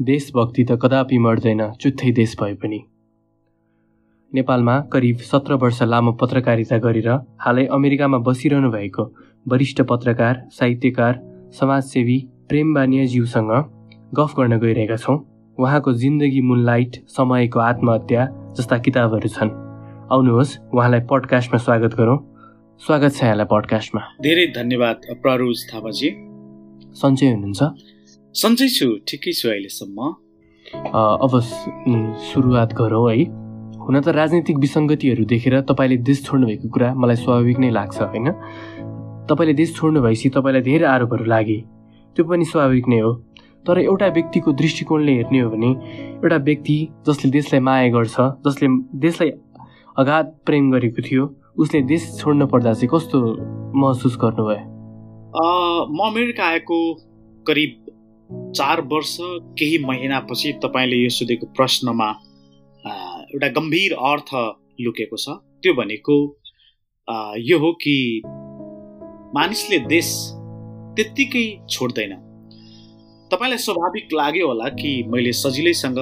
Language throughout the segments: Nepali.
देशभक्ति त कदापि मर्दैन चुत्थै देश भए पनि। नेपालमा करिब सत्र वर्ष लामो पत्रकारिता गरेर हालै अमेरिकामा बसिरहनु भएको वरिष्ठ पत्रकार साहित्यकार समाजसेवी प्रेम बानियाज्यूसँग गफ गर्न गइरहेका छौँ। उहाँको जिन्दगी मुनलाइट समयको आत्महत्या जस्ता किताबहरू छन्। आउनुहोस् उहाँलाई पडकास्टमा स्वागत गरौँ। स्वागत छ यहाँलाई पडकास्टमा। धेरै धन्यवाद प्ररुज थापाजी। सन्चै हुनुहुन्छ। सन्चै छु ठिकै छु अहिलेसम्म। अब सुरुवात गरौँ है। हुन त राजनीतिक विसङ्गतिहरू देखेर तपाईँले देश छोड्नुभएको कुरा मलाई स्वाभाविक नै लाग्छ होइन? तपाईँले देश छोड्नु भएपछि तपाईँलाई धेरै आरोपहरू लागे। त्यो पनि स्वाभाविक नै हो। तर एउटा व्यक्तिको दृष्टिकोणले हेर्ने हो भने एउटा व्यक्ति जसले देशलाई माया गर्छ जसले देशलाई अगाध प्रेम गरेको थियो उसले देश छोड्नु पर्दा चाहिँ कस्तो महसुस गर्नुभयो? म अमेरिका आएको करिब चार वर्ष केही महिनापछि तपाईँले यो सोधेको प्रश्नमा एउटा गम्भीर अर्थ लुकेको छ। त्यो भनेको यो हो कि मानिसले देश त्यत्तिकै छोड्दैन। तपाईँलाई स्वाभाविक लाग्यो होला कि मैले सजिलैसँग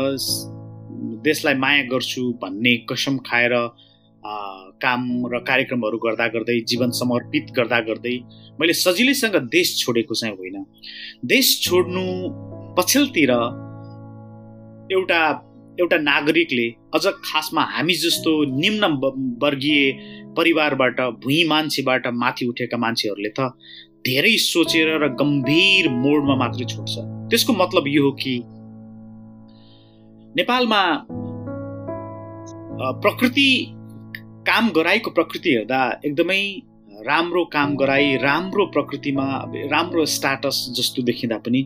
देशलाई माया गर्छु भन्ने कसम खाएर काम र कार्यक्रमहरू गर्दा गर्दै जीवन समर्पित गर्दा गर्दै मैले सजिलैसँग देश छोडेको चाहिँ होइन। देश छोड्नु पछिल्तिर एउटा एउटा नागरिकले अझ खासमा हामी जस्तो निम्न वर्गीय परिवारबाट भुइँ मान्छेबाट माथि उठेका मान्छेहरूले त धेरै सोचेर र गम्भीर मोडमा मात्रै छोड्छ। त्यसको मतलब यो हो कि नेपालमा प्रकृति काम गराइको प्रकृति हेर्दा एकदमै राम्रो काम गराई राम्रो प्रकृतिमा राम्रो स्टाटस जस्तो देखिँदा पनि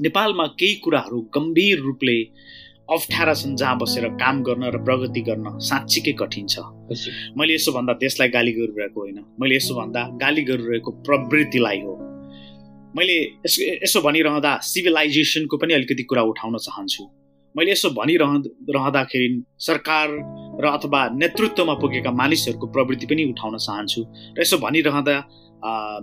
नेपालमा केही कुराहरू गम्भीर रूपले अप्ठ्यारा छन् जहाँ बसेर काम गर्न र प्रगति गर्न साँच्चीकै कठिन छ। मैले यसो भन्दा देशलाई गाली गरिरहेको होइन। मैले यसो भन्दा गाली गरिरहेको प्रवृत्तिलाई हो। मैले यसो यसो भनिरहँदा सिभिलाइजेसनको पनि अलिकति कुरा उठाउन चाहन्छु। मैले यसो भनिरह रहँदाखेरि सरकार र अथवा नेतृत्वमा पुगेका मानिसहरूको प्रवृत्ति पनि उठाउन चाहन्छु। र यसो भनिरहँदा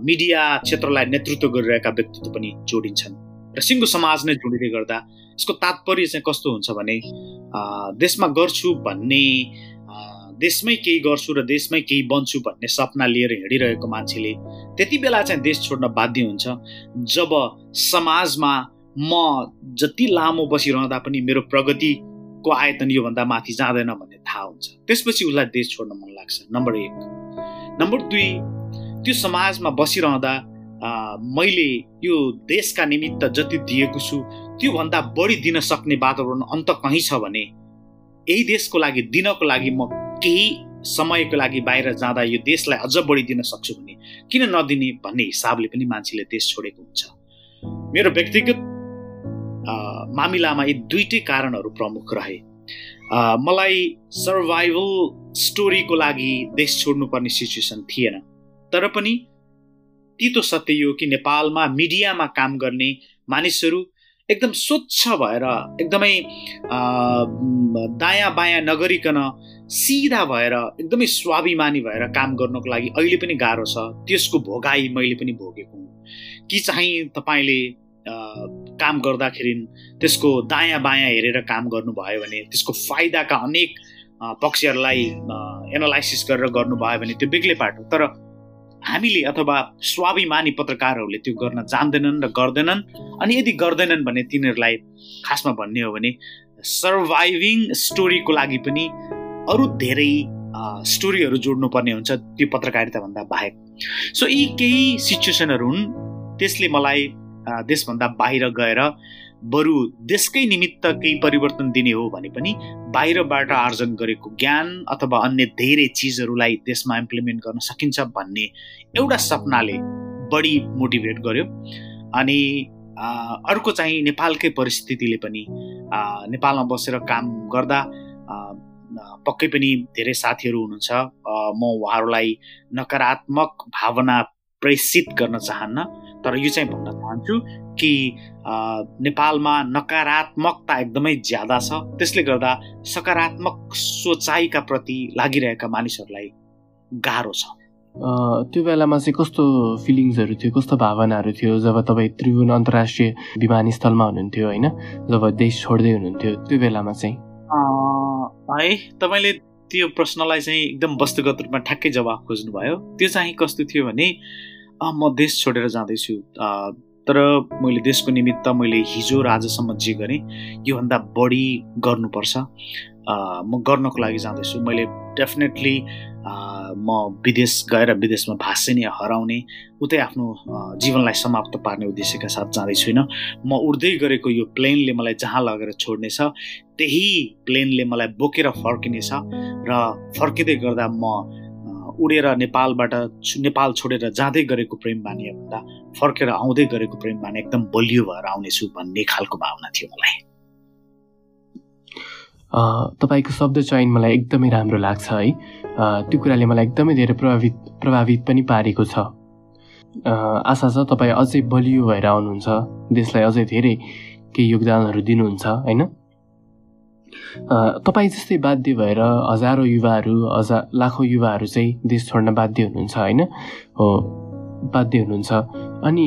मिडिया क्षेत्रलाई नेतृत्व गरिरहेका व्यक्तित्व पनि जोडिन्छन्। र सिङ्गो समाज नै जोडिँदै गर्दा यसको तात्पर्य चाहिँ कस्तो हुन्छ भने देशमा गर्छु भन्ने देशमै केही गर्छु र देशमै केही बन्छु भन्ने सपना लिएर हिँडिरहेको मान्छेले त्यति बेला चाहिँ देश छोड्न बाध्य हुन्छ। जब समाजमा म जति लामो बसिरहँदा पनि मेरो प्रगतिको आयतन योभन्दा माथि जाँदैन भन्ने थाहा हुन्छ। त्यसपछि उसलाई देश छोड्न मन लाग्छ नम्बर एक। नम्बर दुई त्यो समाजमा बसिरहँदा मैले यो देशका निमित्त जति दिएको छु त्योभन्दा बढी दिन सक्ने वातावरण अन्त कहीँ छ भने यही देशको लागि दिनको लागि म केही समयको लागि बाहिर जाँदा यो देशलाई अझ बढी दिन सक्छु भने किन नदिने भन्ने हिसाबले पनि मान्छेले देश छोडेको हुन्छ। मेरो व्यक्तिगत मामिलामा यी दुइटै कारणहरू प्रमुख रहे। मलाई सर्भाइभल स्टोरीको लागि देश छोड्नुपर्ने सिचुएसन थिएन। तर पनि तितो सत्य यो कि नेपालमा मिडियामा काम गर्ने मानिसहरू एकदम स्वच्छ भएर एकदमै दायाँ बायाँ नगरिकन सिधा भएर एकदमै स्वाभिमानी भएर काम गर्नको लागि अहिले पनि गाह्रो छ। त्यसको भोगाई मैले पनि भोगेको हुँ। कि चाहिँ तपाईँले काम गर्दाखेरि त्यसको दायाँ बायाँ हेरेर काम गर्नुभयो भने त्यसको फाइदाका अनेक पक्षहरूलाई एनालाइसिस गरेर गर्नुभयो भने त्यो बेग्लै पाटो तर हामीले अथवा स्वाभिमानी पत्रकारहरूले त्यो गर्न जान्दैनन् र गर्दैनन्। अनि यदि गर्दैनन् भने तिनीहरूलाई खासमा भन्ने हो भने सर्भाइभिङ स्टोरीको लागि पनि अरू धेरै स्टोरीहरू जोड्नुपर्ने हुन्छ त्यो पत्रकारिताभन्दा बाहेक। सो यी केही सिचुएसनहरू हुन् त्यसले मलाई देशभन्दा बाहिर गएर बरु देशकै निमित्त केही परिवर्तन दिने हो भने पनि बाहिरबाट आर्जन गरेको ज्ञान अथवा अन्य धेरै चिजहरूलाई देशमा इम्प्लिमेन्ट गर्न सकिन्छ भन्ने एउटा सपनाले बढी मोटिभेट गर्यो। अनि अर्को चाहिँ नेपालकै परिस्थितिले पनि नेपालमा बसेर काम गर्दा पक्कै पनि धेरै साथीहरू हुनुहुन्छ। म उहाँहरूलाई नकारात्मक भावना प्रेषित गर्न चाहन्न तर यो चाहिँ भन्न चाहन्छु कि नेपालमा नकारात्मकता एकदमै ज्यादा छ। त्यसले गर्दा सकारात्मक सोचाइका प्रति लागिरहेका मानिसहरूलाई गाह्रो छ। त्यो बेलामा चाहिँ कस्तो फिलिङ्सहरू थियो? कस्तो भावनाहरू थियो? जब तपाईँ त्रिभुवन अन्तर्राष्ट्रिय विमानस्थलमा हुनुहुन्थ्यो होइन? जब देश छोड्दै हुनुहुन्थ्यो त्यो बेलामा चाहिँ? है तपाईँले त्यो प्रश्नलाई चाहिँ एकदम वस्तुगत रूपमा ठ्याक्कै जवाब खोज्नुभयो। त्यो चाहिँ कस्तो थियो भने म देश छोडेर जाँदैछु तर मैले देशको निमित्त मैले हिजो र आजसम्म जे गरेँ योभन्दा बढी गर्नुपर्छ। म गर्नको लागि जाँदैछु। मैले डेफिनेटली म विदेश गएर विदेशमा भाषिने हराउने उतै आफ्नो जीवनलाई समाप्त पार्ने उद्देश्यका साथ जाँदै छुइनँ म उड्दै गरेको यो प्लेनले मलाई जहाँ लगेर छोड्नेछ त्यही प्लेनले मलाई बोकेर फर्किनेछ र फर्किँदै गर्दा म उडेर नेपालबाट नेपाल छोडेर जाँदै गरेको प्रेम बानी भन्दा फर्केर आउँदै गरेको प्रेम बानी एकदम बलियो भएर आउनेछु भन्ने खालको भावना थियो मलाई। तपाईँको शब्द चयन मलाई एकदमै राम्रो लाग्छ है। त्यो कुराले मलाई एकदमै धेरै प्रभावित प्रभावित पनि पारेको छ। आशा छ तपाईँ अझै बलियो भएर आउनुहुन्छ। देशलाई अझै धेरै केही योगदानहरू दिनुहुन्छ होइन? तपाईँ जस्तै बाध्य भएर हजारौँ युवाहरू हजार लाखौँ युवाहरू चाहिँ देश छोड्न बाध्य हुनुहुन्छ होइन? हो बाध्य हुनुहुन्छ। अनि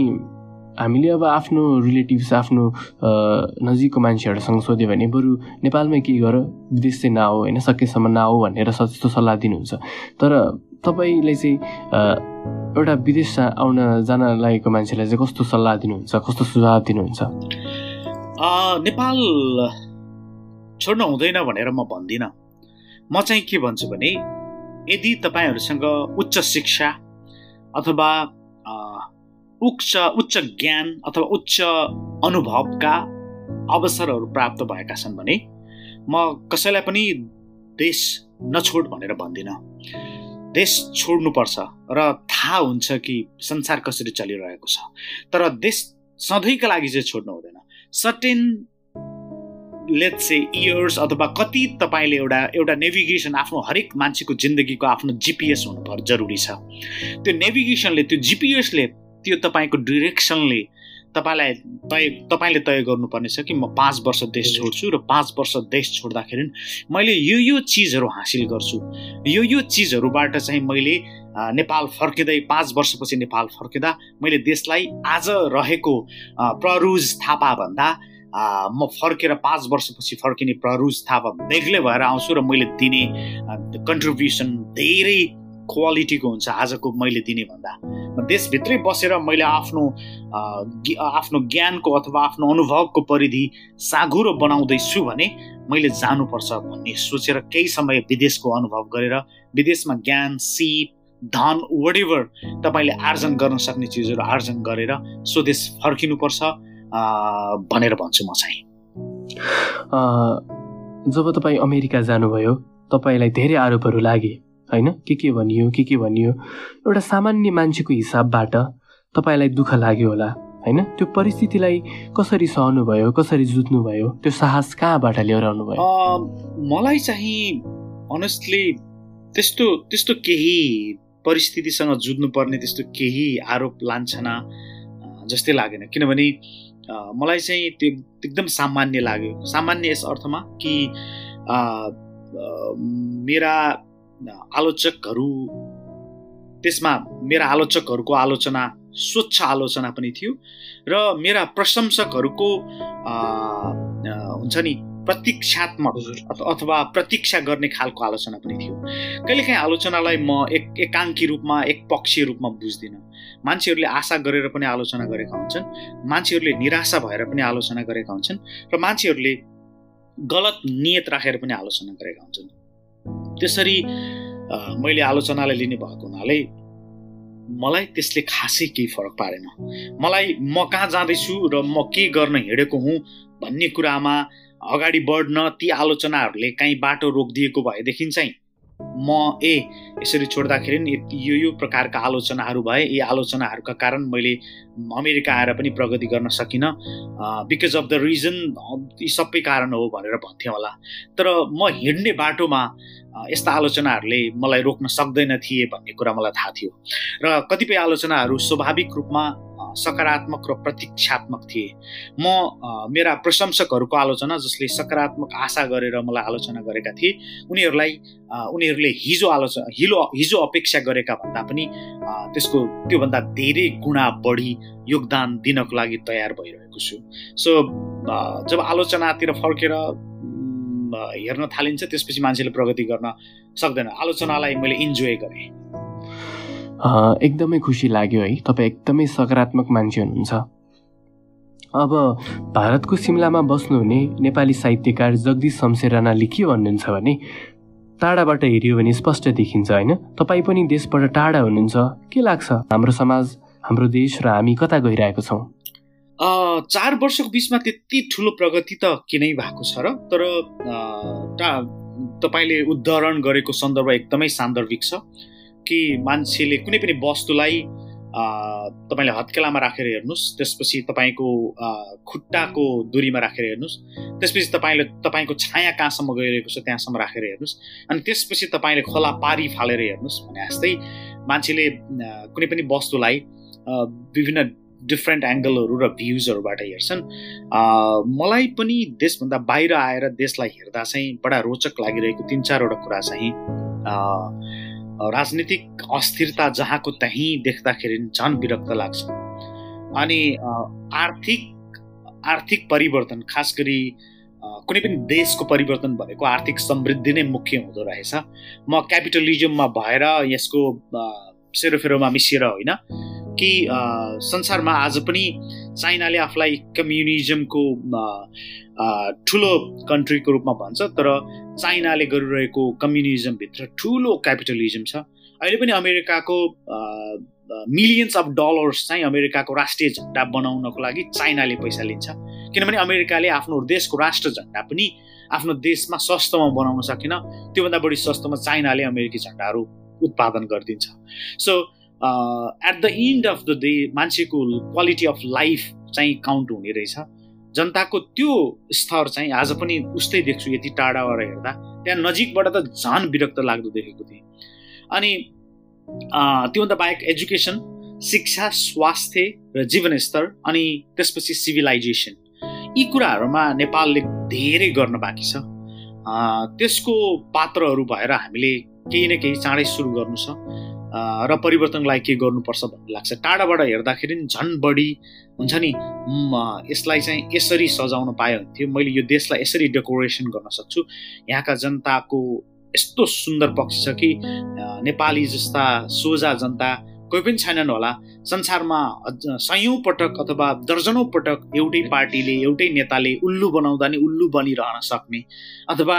हामीले अब आफ्नो रिलेटिभ्स आफ्नो नजिकको मान्छेहरूसँग सोध्यो भने बरु नेपालमै के गर? विदेश चाहिँ नआऊ होइन? सकेसम्म नआऊ भनेर त्यस्तो सल्लाह दिनुहुन्छ। तर तपाईँले चाहिँ एउटा विदेश आउन जान लागेको मान्छेलाई चाहिँ कस्तो सल्लाह दिनुहुन्छ? कस्तो सुझाव दिनुहुन्छ? नेपाल छोड्नु हुँदैन भनेर म भन्दिनँ। म चाहिँ के भन्छु भने यदि तपाईँहरूसँग उच्च शिक्षा अथवा उच्च उच्च ज्ञान अथवा उच्च अनुभवका अवसरहरू प्राप्त भएका छन् भने म कसैलाई पनि देश नछोड भनेर भन्दिनँ। देश छोड्नुपर्छ र थाहा हुन्छ कि संसार कसरी चलिरहेको छ। तर देश सधैँका लागि चाहिँ छोड्नु हुँदैन। सर्टेन लेट से इयर्स अथवा कति तपाईँले एउटा एउटा नेभिगेसन आफ्नो हरेक मान्छेको जिन्दगीको आफ्नो जिपिएस हुनु जरुरी छ। त्यो नेभिगेसनले त्यो जिपिएसले त्यो तपाईँको डिरेक्सनले तपाईँलाई तय तपाईँले तय गर्नुपर्ने छ कि म पाँच वर्ष देश छोड्छु र पाँच वर्ष देश छोड्दाखेरि मैले यो यो चिजहरू हासिल गर्छु। यो यो चिजहरूबाट चाहिँ मैले नेपाल फर्किँदै पाँच वर्षपछि नेपाल फर्किँदा मैले देशलाई आज रहेको प्ररुज थापाभन्दा म फर्केर पाँच वर्षपछि फर्किने प्ररुज थापा बेग्लै भएर आउँछु र मैले दिने कन्ट्रिब्युसन धेरै क्वालिटीको हुन्छ आजको मैले दिने भन्दा देशभित्रै बसेर मैले आफ्नो आफ्नो ज्ञानको अथवा आफ्नो अनुभवको परिधि साँघुरो बनाउँदैछु भने मैले जानुपर्छ भन्ने सोचेर केही समय विदेशको अनुभव गरेर विदेशमा ज्ञान सिप धन वडेभर तपाईँले आर्जन गर्न सक्ने चिजहरू आर्जन गरेर स्वदेश फर्किनुपर्छ भनेर भन्छु म चाहिँ। जब तपाईँ अमेरिका जानुभयो तपाईँलाई धेरै आरोपहरू लागे। होइन? के के भनियो के के भनियो? एउटा सामान्य मान्छेको हिसाबबाट तपाईँलाई दुःख लाग्यो होला होइन? त्यो परिस्थितिलाई कसरी सहनु भयो कसरी जुत्नुभयो त्यो साहस कहाँबाट लिएर आउनु भयो मलाई चाहिँ अनेस्टली त्यस्तो त्यस्तो केही परिस्थितिसँग जुझ्नुपर्ने त्यस्तो केही आरोप लान्छना जस्तै लागेन। किनभने मलाई चाहिँ त्यो एकदम सामान्य लाग्यो। सामान्य यस अर्थमा कि मेरा आलोचकहरू त्यसमा मेरा आलोचकहरूको आलोचना स्वच्छ आलोचना पनि थियो र मेरा प्रशंसकहरूको हुन्छ नि प्रतीक्षात्मक अथवा प्रतीक्षा गर्ने खालको आलोचना पनि थियो। कहिलेकाहीँ आलोचनालाई म एक एकाङ्की रूपमा एक पक्षीय रूपमा बुझ्दिनँ। मान्छेहरूले आशा गरेर पनि आलोचना गरेका हुन्छन् मान्छेहरूले निराशा भएर पनि आलोचना गरेका हुन्छन् र मान्छेहरूले गलत नियत राखेर पनि आलोचना गरेका हुन्छन्। त्यसरी मैले आलोचनालाई लिने भएको हुनाले मलाई त्यसले खासै केही फरक पारेन। मलाई म कहाँ जाँदैछु र म के गर्न हिँडेको हुँ भन्ने कुरामा अगाडि बढ्न ती आलोचनाहरूले काहीँ बाटो रोकिदिएको भएदेखि चाहिँ म ए यसरी छोड्दाखेरि यो यो प्रकारका आलोचनाहरू भए यी आलोचनाहरूका कारण मैले अमेरिका आएर पनि प्रगति गर्न सकिनँ। बिकज अफ द रिजन यी सबै कारण हो भनेर भन्थेँ होला। तर म हिँड्ने बाटोमा यस्ता आलोचनाहरूले मलाई रोक्न सक्दैन थिए भन्ने कुरा मलाई थाहा थियो। र कतिपय आलोचनाहरू स्वाभाविक रूपमा सकारात्मक र प्रतीक्षात्मक थिए। म मेरा प्रशंसकहरूको आलोचना जसले सकारात्मक आशा गरेर मलाई आलोचना गरेका थिए उनीहरूलाई उनीहरूले हिजो आलोचना हिलो हिजो अपेक्षा गरेका भन्दा पनि त्यसको त्योभन्दा धेरै गुणा बढी योगदान दिनको लागि तयार भइरहेको छु। सो जब आलोचनातिर फर्केर हेर्न थालिन्छ त्यसपछि मान्छेले प्रगति गर्न सक्दैन। आलोचनालाई मैले इन्जोय गरेँ। एकदमै खुसी लाग्यो है। तपाईँ एकदमै सकारात्मक मान्छे हुनुहुन्छ। अब भारतको सिमलामा बस्नुहुने नेपाली साहित्यकार जगदीश शमशेर राणाले के भन्नुहुन्छ भने टाढाबाट हेऱ्यो भने स्पष्ट देखिन्छ होइन? तपाईँ पनि देशबाट टाढा हुनुहुन्छ। के लाग्छ? हाम्रो समाज हाम्रो देश र हामी कता गइरहेको छौँ? चार वर्षको बिचमा त्यति ठुलो प्रगति त किनै भएको छ र? तर तपाईँले उदाहरण गरेको सन्दर्भ एकदमै सान्दर्भिक छ कि मान्छेले कुनै पनि वस्तुलाई तपाईँले हत्केलामा राखेर हेर्नुहोस् त्यसपछि तपाईँको खुट्टाको दुरीमा राखेर हेर्नुहोस् त्यसपछि तपाईँले तपाईँको छाया कहाँसम्म गइरहेको छ त्यहाँसम्म राखेर हेर्नुहोस् अनि त्यसपछि तपाईँले खोला पारी फालेर हेर्नुहोस् भने जस्तै मान्छेले कुनै पनि वस्तुलाई विभिन्न डिफ्रेन्ट एङ्गलहरू र भ्युजहरूबाट हेर्छन्। मलाई पनि देशभन्दा बाहिर आएर देशलाई हेर्दा चाहिँ बडा रोचक लागिरहेको तिन चारवटा कुरा चाहिँ राजनीतिक अस्थिरता जहाँको त्यहीँ देख्दाखेरि झन् विरक्त लाग्छ। अनि आर्थिक आर्थिक परिवर्तन खास गरी कुनै पनि देशको परिवर्तन भनेको आर्थिक समृद्धि नै मुख्य हुँदो रहेछ। म क्यापिटलिजममा भएर यसको सेरोफेरोमा मिसिएर होइन कि संसारमा आज पनि चाइनाले आफूलाई कम्युनिजमको ठुलो कन्ट्रीको रूपमा भन्छ तर चाइनाले गरिरहेको कम्युनिजमभित्र ठुलो क्यापिटलिजम छ। अहिले पनि अमेरिकाको मिलियन्स अफ डलर्स चाहिँ अमेरिकाको राष्ट्रिय झन्डा बनाउनको लागि चाइनाले पैसा लिन्छ। किनभने अमेरिकाले आफ्नो देशको राष्ट्र झन्डा पनि आफ्नो देशमा सस्तोमा बनाउन सकेन। त्योभन्दा बढी सस्तोमा चाइनाले अमेरिकी झन्डाहरू उत्पादन गरिदिन्छ। So at the end of the day मान्छेको क्वालिटी अफ लाइफ चाहिँ काउन्ट हुने रहेछ। जनताको त्यो स्तर चाहिँ आज पनि उस्तै देख्छु यति टाढाबाट हेर्दा। त्यहाँ नजिकबाट त झन् विरक्त लाग्दो देखेको थिएँ। अनि त्योभन्दा बाहेक एजुकेसन शिक्षा स्वास्थ्य र जीवनस्तर अनि त्यसपछि सिभिलाइजेसन यी कुराहरूमा नेपालले धेरै गर्न बाँकी छ। त्यसको पात्रहरू भएर हामीले केही न केही चाँडै सुरु गर्नु छ। र परिवर्तनलाई के गर्नुपर्छ भन्ने लाग्छ। टाढाबाट हेर्दाखेरि झन् बढी हुन्छ नि यसलाई चाहिँ यसरी सजाउन पायो भने थियो। मैले यो देशलाई यसरी डेकोरेसन गर्न सक्छु। यहाँका जनताको यस्तो सुन्दर पक्ष छ कि नेपाली जस्ता सोझा जनता कोही पनि छैनन् होला। संसारमा सयौँ पटक अथवा दर्जनौँ पटक एउटै पार्टीले एउटै नेताले उल्लु बनाउँदा नि उल्लु बनिरहन सक्ने अथवा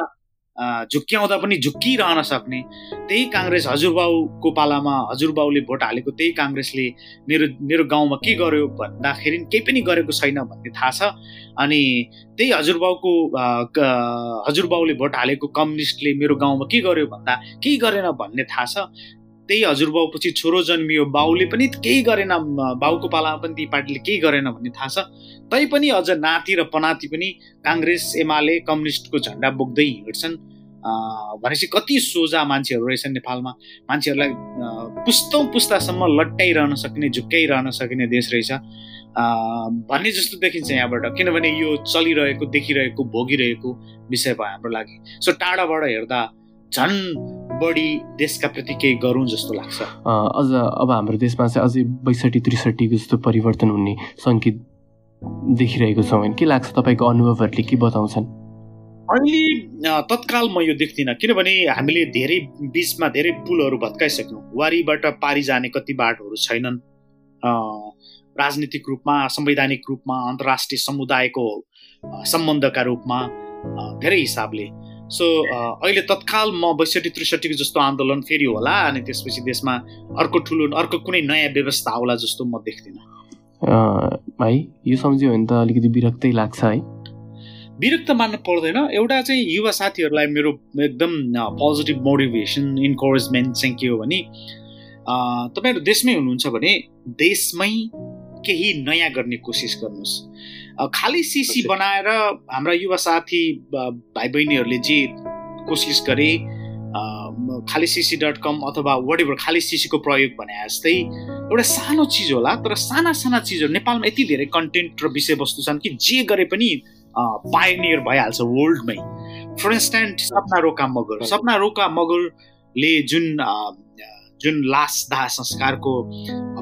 झुक्क्याउँदा पनि झुक्किरहन सक्ने। त्यही काङ्ग्रेस हजुरबाउको पालामा हजुरबाउले भोट हालेको त्यही काङ्ग्रेसले मेरो मेरो गाउँमा के गर्यो भन्दाखेरि केही पनि गरेको छैन भन्ने थाहा छ। अनि त्यही हजुरबाउको हजुरबाउले भोट हालेको कम्युनिस्टले मेरो गाउँमा के गर्यो भन्दा केही गरेन भन्ने थाहा छ। त्यही हजुरबाउपछि छोरो जन्मियो बाउले पनि केही गरेन बाउको पालामा पनि ती पार्टीले केही गरेन भन्ने थाहा छ। तैपनि अझ नाति र पनाति पनि काङ्ग्रेस एमाले कम्युनिस्टको झन्डा बोक्दै हिँड्छन्। भनेपछि कति सोझा मान्छेहरू रहेछन् नेपालमा। मान्छेहरूलाई पुस्तौँ पुस्तासम्म लट्टाइरहन सक्ने झुक्क्याइरहन सकिने देश रहेछ। भन्ने जस्तो देखिन्छ यहाँबाट किनभने यो चलिरहेको देखिरहेको भोगिरहेको विषय भयो हाम्रो लागि। सो टाढाबाट हेर्दा झन् बढी देशका प्रति केही गरौँ जस्तो लाग्छ। अझ अब हाम्रो देशमा चाहिँ अझै बैसठी त्रिसठीको जस्तो परिवर्तन हुने सङ्केत देखिरहेको छौँ के लाग्छ तपाईँको अनुभवहरूले के बताउँछन्? अहिले तत्काल म यो देख्दिनँ किनभने हामीले धेरै बिचमा धेरै पुलहरू भत्काइसक्यौँ। वारीबाट पारी जाने कति बाटोहरू छैनन्। राजनीतिक रूपमा संवैधानिक रूपमा अन्तर्राष्ट्रिय समुदायको सम्बन्धका रूपमा धेरै हिसाबले सो अहिले तत्काल म बैसठी त्रिसठीको जस्तो आन्दोलन फेरि होला अनि त्यसपछि देशमा अर्को ठुलो अर्को कुनै नयाँ व्यवस्था आउला जस्तो म देख्दिनँ। भाइ यो सम्झ्यो भने त अलिकति विरक्तै लाग्छ है। विरक्त मान्न पर्दैन। एउटा चाहिँ युवा साथीहरूलाई मेरो एकदम पोजिटिभ मोटिभेसन इन्करेजमेन्ट चाहिँ के हो भने तपाईँहरू देशमै हुनुहुन्छ भने देशमै केही नयाँ गर्ने कोसिस गर्नुहोस्। खालि सिसी बनाएर हाम्रा युवा साथी भाइ बहिनीहरूले जे कोसिस गरे खाली सिसी डट कम अथवा वाट एभर खाली सिसीको प्रयोग भने जस्तै एउटा सानो चिज होला तर साना साना चिजहरू नेपालमा यति धेरै कन्टेन्ट र विषयवस्तु छन् कि जे गरे पनि पाइनियर भइहाल्छ वर्ल्डमै फर इन्स्टेन्ट सपना रोका मगर। सपना रोका मगरले जुन जुन लास दाह संस्कारको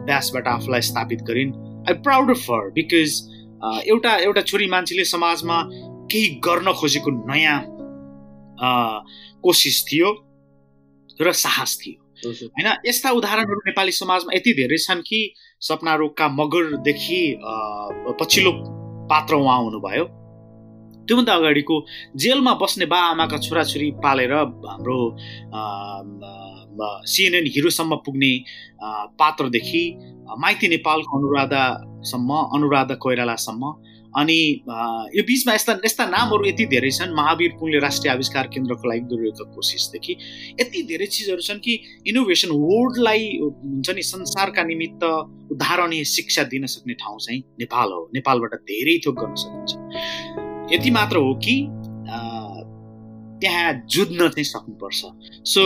अभ्यासबाट आफूलाई स्थापित गरिन् I proud of for because एउटा एउटा छोरी मान्छेले समाजमा केही गर्न खोजेको नयाँ कोसिस थियो र साहस थियो। होइन यस्ता उदाहरणहरू नेपाली समाजमा यति धेरै छन् कि सपना रोगका मगरदेखि पछिल्लो पात्र उहाँ हुनुभयो। त्योभन्दा अगाडिको जेलमा बस्ने बा आमाका छोराछोरी पालेर हाम्रो सिएनएन हिरोसम्म पुग्ने पात्रदेखि माइती नेपालको अनुराधासम्म अनुराधा कोइरालासम्म। अनि यो बिचमा यस्ता यस्ता नामहरू यति धेरै छन् महावीर पुङले राष्ट्रिय आविष्कार केन्द्रको लागि गरिरहेको कोसिसदेखि। यति धेरै चिजहरू छन् कि इनोभेसन वर्ल्डलाई हुन्छ नि संसारका निमित्त उदाहरणीय शिक्षा दिन सक्ने ठाउँ चाहिँ नेपाल हो। नेपालबाट धेरै थोक गर्न सकिन्छ। यति मात्र हो कि त्यहाँ जुझ्न चाहिँ सक्नुपर्छ। सो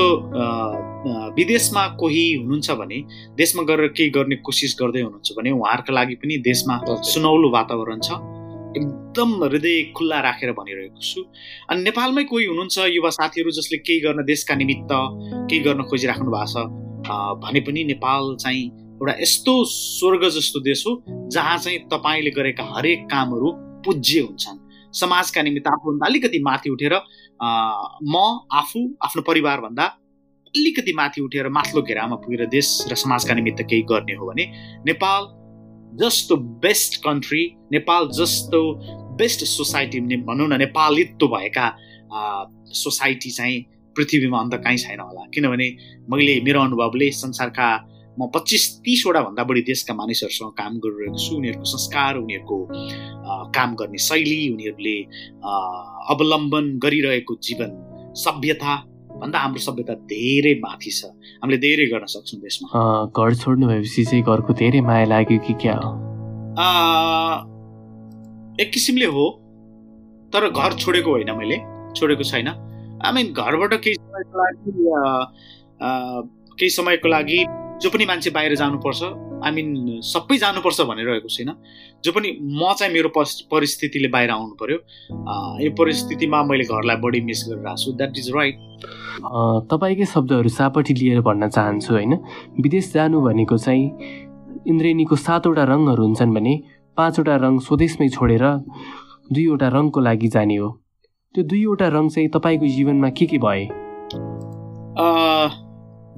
विदेशमा कोही हुनुहुन्छ भने देशमा गएर केही गर्ने कोसिस गर्दै हुनुहुन्छ भने उहाँहरूको लागि पनि देशमा सुनौलो वातावरण छ। एकदम हृदय खुल्ला राखेर भनिरहेको छु। अनि नेपालमै कोही हुनुहुन्छ युवा साथीहरू जसले केही गर्न देशका निमित्त केही गर्न खोजिराख्नु भएको छ भने पनि नेपाल चाहिँ एउटा यस्तो स्वर्ग जस्तो देश हो जहाँ चाहिँ तपाईँले गरेका हरेक कामहरू पूज्य हुन्छन्। समाजका निमित्त आफूभन्दा अलिकति माथि उठेर म आफू आफ्नो परिवारभन्दा अलिकति माथि उठेर माथिल्लो घेरामा पुगेर देश र समाजका निमित्त केही गर्ने हो भने नेपाल जस्तो बेस्ट कन्ट्री नेपाल जस्तो बेस्ट सोसाइटी भनौँ न नेपालित्व भएका सोसाइटी चाहिँ पृथ्वीमा अन्त काहीँ छैन होला। किनभने मैले मेरो अनुभवले संसारका म पच्चिस तिसवटा भन्दा बढी देशका मानिसहरूसँग काम गरिरहेको छु। उनीहरूको संस्कार उनीहरूको काम गर्ने शैली उनीहरूले अवलम्बन गरिरहेको जीवन सभ्यता भन्दा हाम्रो सभ्यता धेरै माथि छ। हामीले धेरै गर्न सक्छौँ देशमा। घर छोड्नु भएपछि चाहिँ घरको धेरै माया लाग्यो कि क्या हो? एक किसिमले हो तर घर छोडेको होइन मैले छोडेको छैन। आई मिन घरबाट केही समयको लागि केही समयको लागि जो पनि मान्छे बाहिर जानुपर्छ आई मिन सबै जानुपर्छ भनिरहेको छैन। जो पनि म चाहिँ मेरो परिस्थितिले बाहिर आउनु पर्यो यो परिस्थितिमा मैले घरलाई बढी मिस गरिरहेको छु। द्याट इज राइट तपाईँकै शब्दहरू सापट्टि लिएर भन्न चाहन्छु होइन? विदेश जानु भनेको चाहिँ इन्द्रेणीको सातवटा रङहरू हुन्छन् भने पाँचवटा रङ स्वदेशमै छोडेर दुईवटा रङको लागि जाने हो। त्यो दुईवटा रङ चाहिँ तपाईँको जीवनमा के के भए?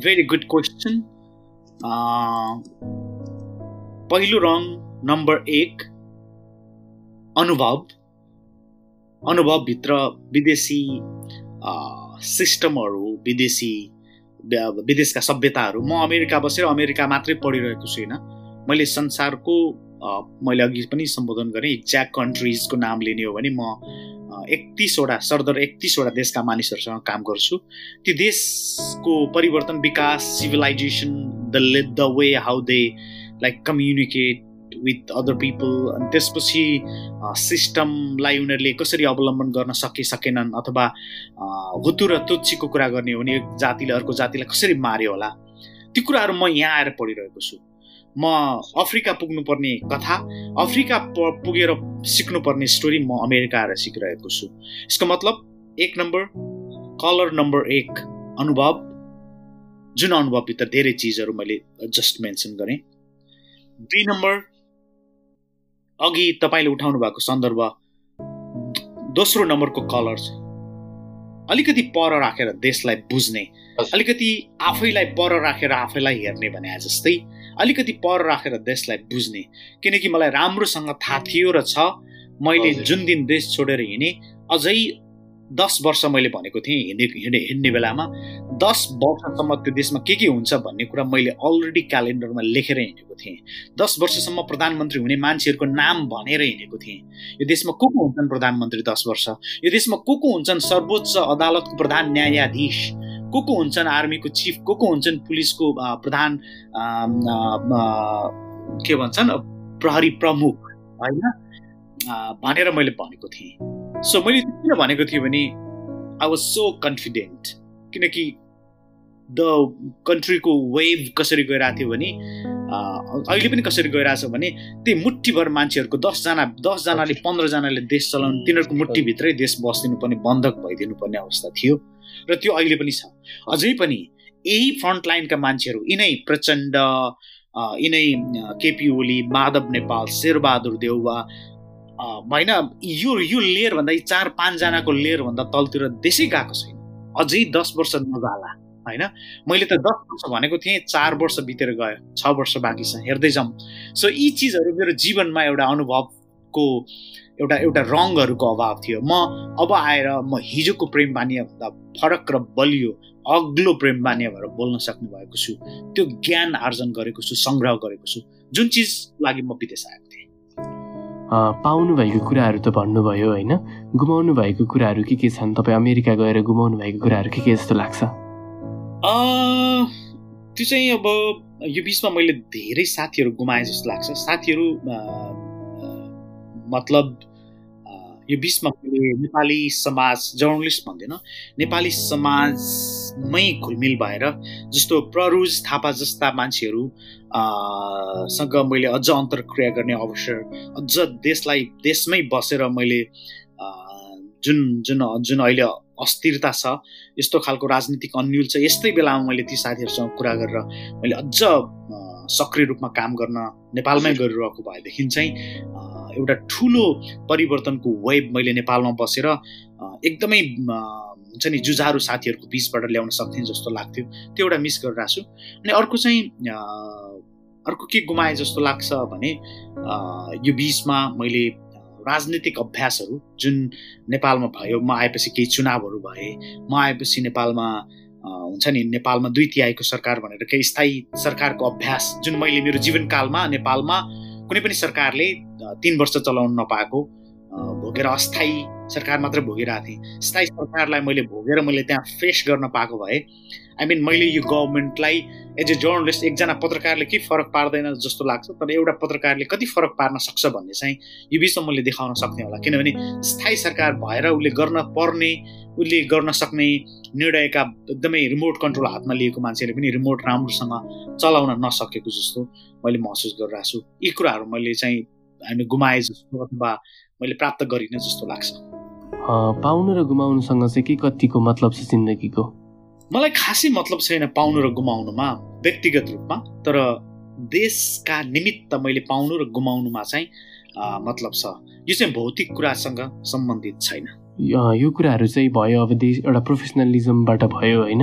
भेरी गुड क्वेसन पहिलो रङ नम्बर एक अनुभव। अनुभवभित्र विदेशी सिस्टमहरू विदेशी विदेशका सभ्यताहरू। म अमेरिका बसेर अमेरिका मात्रै पढिरहेको छुइनँ। मैले संसारको मैले अघि पनि सम्बोधन गरेँ एक्ज्याक्ट कन्ट्रिजको नाम लिने हो भने म एकतिसवटा सरदर एकतिसवटा देशका मानिसहरूसँग काम गर्छु। त्यो देशको परिवर्तन विकास civilisation the the way how they like communicate with other people अनि त्यसपछि सिस्टमलाई उनीहरूले कसरी अवलम्बन गर्न सके सकेनन् अथवा हुतु र तुच्छीको कुरा गर्ने हो भने एक जातिले अर्को जातिलाई कसरी मार्यो होला? ती कुराहरू म यहाँ आएर पढिरहेको छु। म अफ्रिका पुग्नुपर्ने कथा अफ्रिका पुगेर सिक्नुपर्ने स्टोरी म अमेरिका आएर सिकिरहेको छु। यसको मतलब एक नम्बर कलर नम्बर एक अनुभव। जुन अनुभवभित्र धेरै चिजहरू मैले जस्ट मेन्सन गरेँ। दुई नम्बर अघि तपाईँले उठाउनु भएको सन्दर्भ दोस्रो नम्बरको कलर छ अलिकति पर राखेर देशलाई बुझ्ने अलिकति आफैलाई पर राखेर आफैलाई हेर्ने भने जस्तै अलिकति पर राखेर देशलाई बुझ्ने। किनकि मलाई राम्रोसँग थाहा थियो र छ मैले जुन दिन देश छोडेर हिँडेँ अझै दस वर्ष मैले भनेको थिएँ हिँडे हिँडे हिँड्ने बेलामा। दस वर्षसम्म त्यो देशमा के के हुन्छ भन्ने कुरा मैले अलरेडी क्यालेन्डरमा लेखेर हिँडेको थिएँ। दस वर्षसम्म प्रधानमन्त्री हुने मान्छेहरूको नाम भनेर हिँडेको थिएँ। यो देशमा को को हुन्छन् प्रधानमन्त्री दस वर्ष? यो देशमा को को हुन्छन् सर्वोच्च अदालतको प्रधान न्यायाधीश? को को हुन्छन्? आर्मीको चिफ को को हुन्छन्? पुलिसको प्रधान के भन्छन्? प्रहरी प्रमुख होइन? भनेर मैले भनेको थिएँ। सो मैले किन भनेको थिएँ भने आई वाज सो कन्फिडेन्ट किनकि द कन्ट्रीको वेभ कसरी गइरहेको थियो भने अहिले पनि कसरी गइरहेछ भने त्यही मुठीभर मान्छेहरूको दसजना दसजनाले पन्ध्रजनाले देश चलाउनु तिनीहरूको मुठीभित्रै देश बसिदिनु पर्ने बन्धक भइदिनु पर्ने अवस्था थियो। र त्यो अहिले पनि छ। अझै पनि यही फ्रन्ट लाइनका मान्छेहरू यिनै प्रचण्ड यिनै केपी ओली माधव नेपाल शेरबहादुर देउवा होइन यो यो लेयरभन्दा यी चार पाँचजनाको लेयरभन्दा तलतिर देशै गएको छैन। अझै दस वर्ष नजाला होइन? मैले त दस वर्ष भनेको थिएँ चार वर्ष बितेर गयो छ वर्ष बाँकी छ हेर्दै जाउँ सो यी चिजहरू मेरो जीवनमा एउटा अनुभवको एउटा एउटा रङहरूको अभाव थियो। म अब आएर म हिजोको प्रेम बानिया भन्दा फरक र बलियो अग्लो प्रेम बानिया भएर बोल्न सक्ने भएको छु। त्यो ज्ञान आर्जन गरेको छु सङ्ग्रह गरेको छु। जुन चिज लागि म विदेश आएको थिएँ। पाउनु भएको कुराहरू त भन्नुभयो होइन? गुमाउनु भएको कुराहरू के के छन्? तपाईँ अमेरिका गएर गुमाउनु भएको कुराहरू के के जस्तो लाग्छ? त्यो चाहिँ अब यो बिचमा मैले धेरै साथीहरू गुमाएँ जस्तो लाग्छ। साथीहरू मतलब यो बिचमा मैले नेपाली समाज जर्नलिस्ट भन्दैन नेपाली समाजमै घुलमिल भएर जस्तो प्ररुज थापा जस्ता मान्छेहरू सँग मैले अझ अन्तर्क्रिया गर्ने अवसर अझ देशलाई देशमै बसेर मैले जुन जुन जुन अहिले अस्थिरता छ यस्तो खालको राजनीतिक अन्यल छ यस्तै बेलामा मैले ती साथीहरूसँग कुरा गरेर मैले अझ सक्रिय रूपमा काम गर्न नेपालमै गरिरहेको भएदेखि चाहिँ एउटा ठुलो परिवर्तनको वेब मैले नेपालमा बसेर एकदमै हुन्छ नि जुझारु साथीहरूको बिचबाट ल्याउन सक्थेँ जस्तो लाग्थ्यो। त्यो एउटा मिस गरिरहेको छु अनि अर्को चाहिँ अर्को के गुमाए जस्तो लाग्छ भने यो बिचमा मैले राजनीतिक अभ्यासहरू जुन नेपालमा भयो म आएपछि केही चुनावहरू भए म आएपछि नेपालमा हुन्छ नि नेपालमा दुई तिहाईको सरकार भनेर केही स्थायी सरकारको अभ्यास जुन मैले मेरो जीवनकालमा नेपालमा कुनै पनि सरकारले तिन वर्ष चलाउन नपाएको भोगेर अस्थायी सरकार मात्रै भोगिरहेको थिएँ। स्थायी सरकारलाई मैले भोगेर मैले त्यहाँ फेस गर्न पाएको भए आई मिन मैले यो गभर्मेन्टलाई एज ए जर्नलिस्ट एकजना पत्रकारले के फरक पार्दैन जस्तो लाग्छ तर एउटा पत्रकारले कति फरक पार्न सक्छ भन्ने चाहिँ यो बिचमा मैले देखाउन सक्ने होला। किनभने स्थायी सरकार भएर उसले गर्न पर्ने उसले गर्न सक्ने निर्णयका एकदमै रिमोट कन्ट्रोल हातमा लिएको मान्छेले पनि रिमोट राम्रोसँग चलाउन नसकेको जस्तो मैले महसुस गरिरहेको छु। यी कुराहरू मैले चाहिँ हामी गुमाए जस्तो अथवा मैले प्राप्त गरिनँ जस्तो लाग्छ। पाउनु र गुमाउनुसँग चाहिँ के कतिको मतलब छ जिन्दगीको? मलाई खासै मतलब छैन पाउनु र गुमाउनुमा व्यक्तिगत रूपमा तर देशका निमित्त मैले पाउनु र गुमाउनुमा चाहिँ मतलब छ। यो चाहिँ भौतिक कुरासँग सम्बन्धित छैन। यो कुराहरू चाहिँ भयो अब देश एउटा प्रोफेसनलिजमबाट भयो होइन।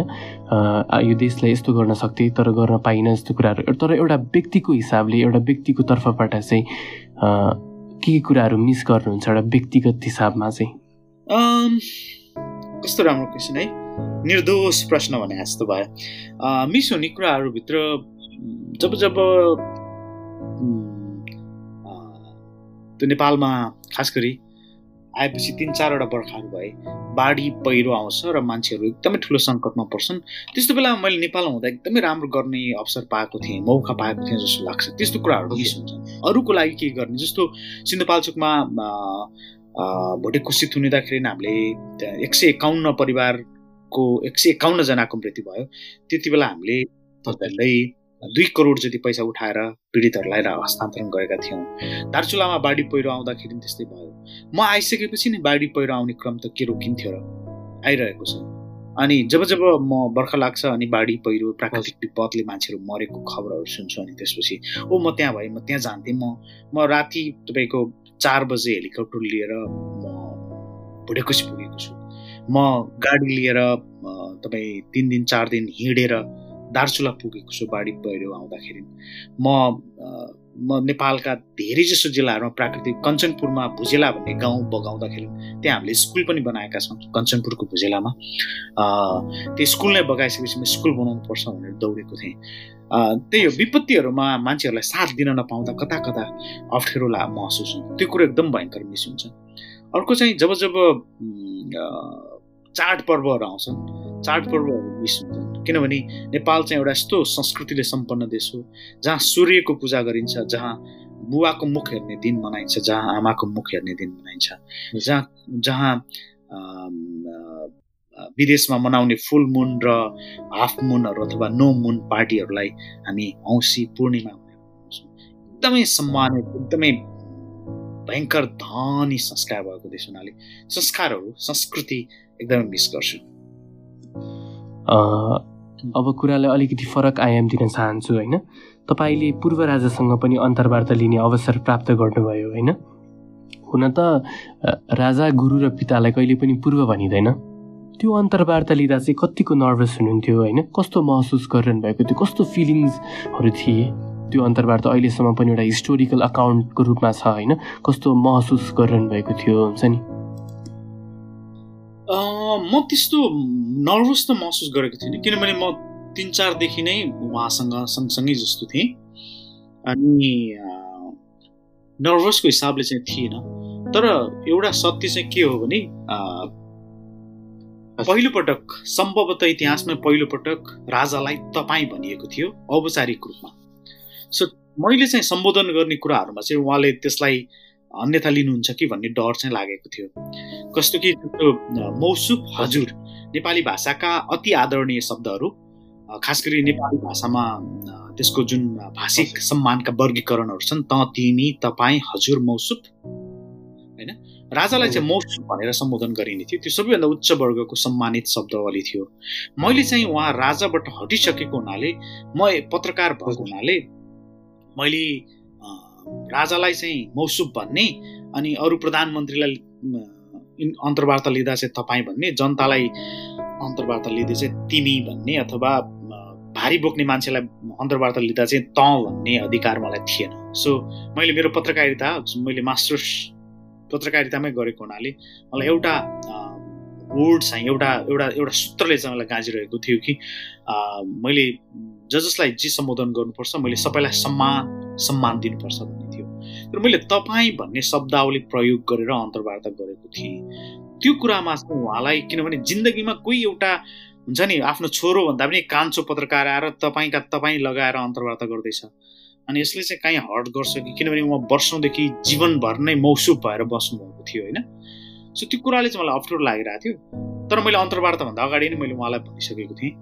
यो देशलाई यस्तो गर्न सक्थे तर गर्न पाइनँ जस्तो कुराहरू। तर एउटा व्यक्तिको हिसाबले एउटा व्यक्तिको तर्फबाट चाहिँ के के कुराहरू मिस गर्नुहुन्छ एउटा व्यक्तिगत हिसाबमा चाहिँ? कस्तो राम्रो क्वेसन है। निर्दोष प्रश्न भने जस्तो भयो। मिस हुने कुराहरूभित्र जब जब त्यो नेपालमा खास गरी आएपछि तिन चारवटा बर्खाहरू भए बाढी पहिरो आउँछ र मान्छेहरू एकदमै ठुलो सङ्कटमा पर्छन्। त्यस्तो बेला मैले नेपालमा हुँदा एकदमै राम्रो गर्ने अवसर पाएको थिएँ मौका पाएको थिएँ जस्तो लाग्छ। त्यस्तो कुराहरू मिस हुन्छ अरूको लागि के गर्ने? जस्तो सिन्धुपाल्चोकमा भोटे कुसित हुँदाखेरि हामीले एक सय एकाउन्न परिवारको एक सय एकाउन्नजनाको मृत्यु भयो। त्यति बेला हामीले तपाईँहरूलाई दुई करोड जति पैसा उठाएर पीडितहरूलाई हस्तान्तरण गरेका थियौँ। दार्चुलामा बाढी पहिरो आउँदाखेरि त्यस्तै भयो। म आइसकेपछि नै बाढी पहिरो आउने क्रम त के रोकिन्थ्यो र आइरहेको छ। अनि जब जब म बर्खा लाग्छ अनि बाढी पहिरो प्राकृतिक विपदले मान्छेहरू मरेको खबरहरू सुन्छु अनि त्यसपछि ओ म त्यहाँ भएँ म त्यहाँ जान्थेँ म म राति तपाईँको चार बजे हेलिकप्टर लिएर म भुटेकुसी पुगेको छु। म गाडी लिएर तपाईँ तिन दिन चार दिन हिँडेर दार्चुला पुगेको छु बाढी पहिरो आउँदाखेरि। म म नेपालका धेरै जसो जिल्लाहरूमा प्राकृतिक कञ्चनपुरमा भुजेला भन्ने गाउँ बगाउँदाखेरि त्यहाँ हामीले स्कुल पनि बनाएका छौँ कञ्चनपुरको भुजेलामा। त्यो स्कुल नै बगाइसकेपछि म स्कुल बनाउनु पर्छ भनेर दौडेको थिएँ। त्यही हो विपत्तिहरूमा मान्छेहरूलाई साथ दिन नपाउँदा कता कता अप्ठ्यारो महसुस हुन्छ। त्यो कुरो एकदम भयङ्कर मिस हुन्छ। अर्को चाहिँ जब जब चाडपर्वहरू आउँछन् चाडपर्वहरू मिस हुन्छन्। किनभने नेपाल चाहिँ एउटा यस्तो संस्कृतिले सम्पन्न देश हो जहाँ सूर्यको पूजा गरिन्छ जहाँ बुवाको मुख हेर्ने दिन मनाइन्छ जहाँ आमाको मुख हेर्ने दिन मनाइन्छ जहाँ जहाँ विदेशमा मनाउने फुल मुन र हाफ मुनहरू अथवा नो मुन पार्टीहरूलाई हामी औँसी पूर्णिमा एकदमै सम्मानित एकदमै भयङ्कर धनी संस्कार भएको देश हुनाले संस्कारहरू संस्कृति एकदमै मिस गर्छु। अब कुरालाई अलिकति फरक आयाम दिन चाहन्छु होइन? तपाईँले पूर्व राजासँग पनि अन्तर्वार्ता लिने अवसर प्राप्त गर्नुभयो होइन? हुन त राजा गुरु र पितालाई कहिले पनि पूर्व भनिँदैन। त्यो अन्तर्वार्ता लिँदा चाहिँ कतिको नर्भस हुनुहुन्थ्यो होइन? कस्तो महसुस गरिरहनु भएको थियो? कस्तो फिलिङ्सहरू थिए? त्यो अन्तर्वार्ता अहिलेसम्म पनि एउटा हिस्टोरिकल अकाउन्टको रूपमा छ होइन? कस्तो महसुस गरिरहनु भएको थियो हुन्छ नि? म त्यस्तो नर्भस त महसुस गरेको थिइनँ किनभने म तिन चारदेखि नै उहाँसँग सँगसँगै जस्तो थिएँ। अनि नर्भसको हिसाबले चाहिँ थिएन। तर एउटा सत्य चाहिँ के हो भने पहिलोपटक सम्भवतः इतिहासमा पहिलोपटक राजालाई तपाईँ भनिएको थियो औपचारिक रूपमा। सो मैले चाहिँ सम्बोधन गर्ने कुराहरूमा चाहिँ उहाँले त्यसलाई अन्यथा लिनुहुन्छ कि भन्ने डर चाहिँ लागेको थियो। कस्तो कि त्यो मौसुफ हजुर नेपाली भाषाका अति आदरणीय शब्दहरू खास गरी नेपाली भाषामा त्यसको जुन भाषिक सम्मानका वर्गीकरणहरू छन् त तिमी तपाईँ हजुर मौसुफ होइन? राजालाई चाहिँ मौसुफ भनेर सम्बोधन गरिने थियो। त्यो सबैभन्दा उच्च वर्गको सम्मानित शब्दावली थियो। मैले चाहिँ उहाँ राजाबाट हटिसकेको हुनाले म पत्रकार भएको हुनाले मैले राजालाई चाहिँ मौसुफ भन्ने अनि अरू प्रधानमन्त्रीलाई अन्तर्वार्ता लिँदा चाहिँ तपाईँ भन्ने जनतालाई अन्तर्वार्ता लिँदै चाहिँ तिमी भन्ने अथवा भारी बोक्ने मान्छेलाई अन्तर्वार्ता लिँदा चाहिँ त भन्ने अधिकार मलाई थिएन। सो मैले मेरो पत्रकारिता मैले मास्टर्स पत्रकारितामै गरेको हुनाले मलाई एउटा वर्ड चाहिँ एउटा एउटा एउटा सूत्रले चाहिँ मलाई गाँजिरहेको थियो कि मैले ज जसलाई जे सम्बोधन गर्नुपर्छ मैले सबैलाई सम्मान सम्मान दिनुपर्छ भन्ने थियो। तर मैले तपाईँ भन्ने शब्दावली प्रयोग गरेर अन्तर्वार्ता गरेको थिएँ। त्यो कुरामा चाहिँ उहाँलाई किनभने जिन्दगीमा कोही एउटा हुन्छ नि आफ्नो छोरो भन्दा पनि कान्छो पत्रकार आएर तपाईँका तपाईँ लगाएर अन्तर्वार्ता गर्दैछ। अनि यसले चाहिँ काहीँ हर्ट गर्छ कि किनभने उहाँ वर्षौँदेखि जीवनभर नै मौसुफ भएर बस्नुभएको थियो होइन? सो त्यो कुराले चाहिँ मलाई अप्ठ्यारो लागिरहेको थियो। तर मैले अन्तर्वार्ताभन्दा अगाडि नै मैले उहाँलाई भनिसकेको थिएँ।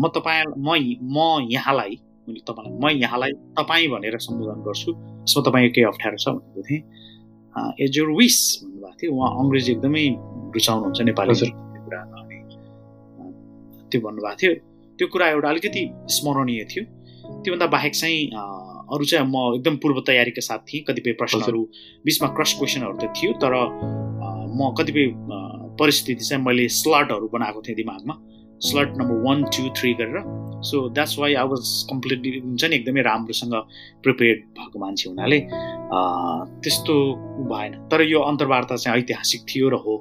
म तपाईँ म म यहाँलाई मैले तपाईँलाई म यहाँलाई तपाईँ भनेर सम्बोधन गर्छु। यसमा तपाईँको केही अप्ठ्यारो छ भनेको थिएँ। एज योर विस भन्नुभएको थियो। उहाँ अङ्ग्रेजी एकदमै रुचाउनुहुन्छ नेपाली कुरामा अनि त्यो भन्नुभएको थियो। त्यो कुरा एउटा अलिकति स्मरणीय थियो। त्योभन्दा बाहेक चाहिँ अरू चाहिँ म एकदम पूर्व तयारीका साथ थिएँ। कतिपय प्रश्नहरू बिचमा क्रस क्वेसनहरू त थियो। तर म कतिपय परिस्थिति चाहिँ मैले स्लटहरू बनाएको थिएँ दिमागमा। Slot number one two three गरेर। So that's why I was completely हुन्छ नि एकदमै राम्रोसँग प्रिपेयर्ड भएको मान्छे हुनाले त्यस्तो भएन। तर यो अन्तर्वार्ता चाहिँ ऐतिहासिक थियो र हो।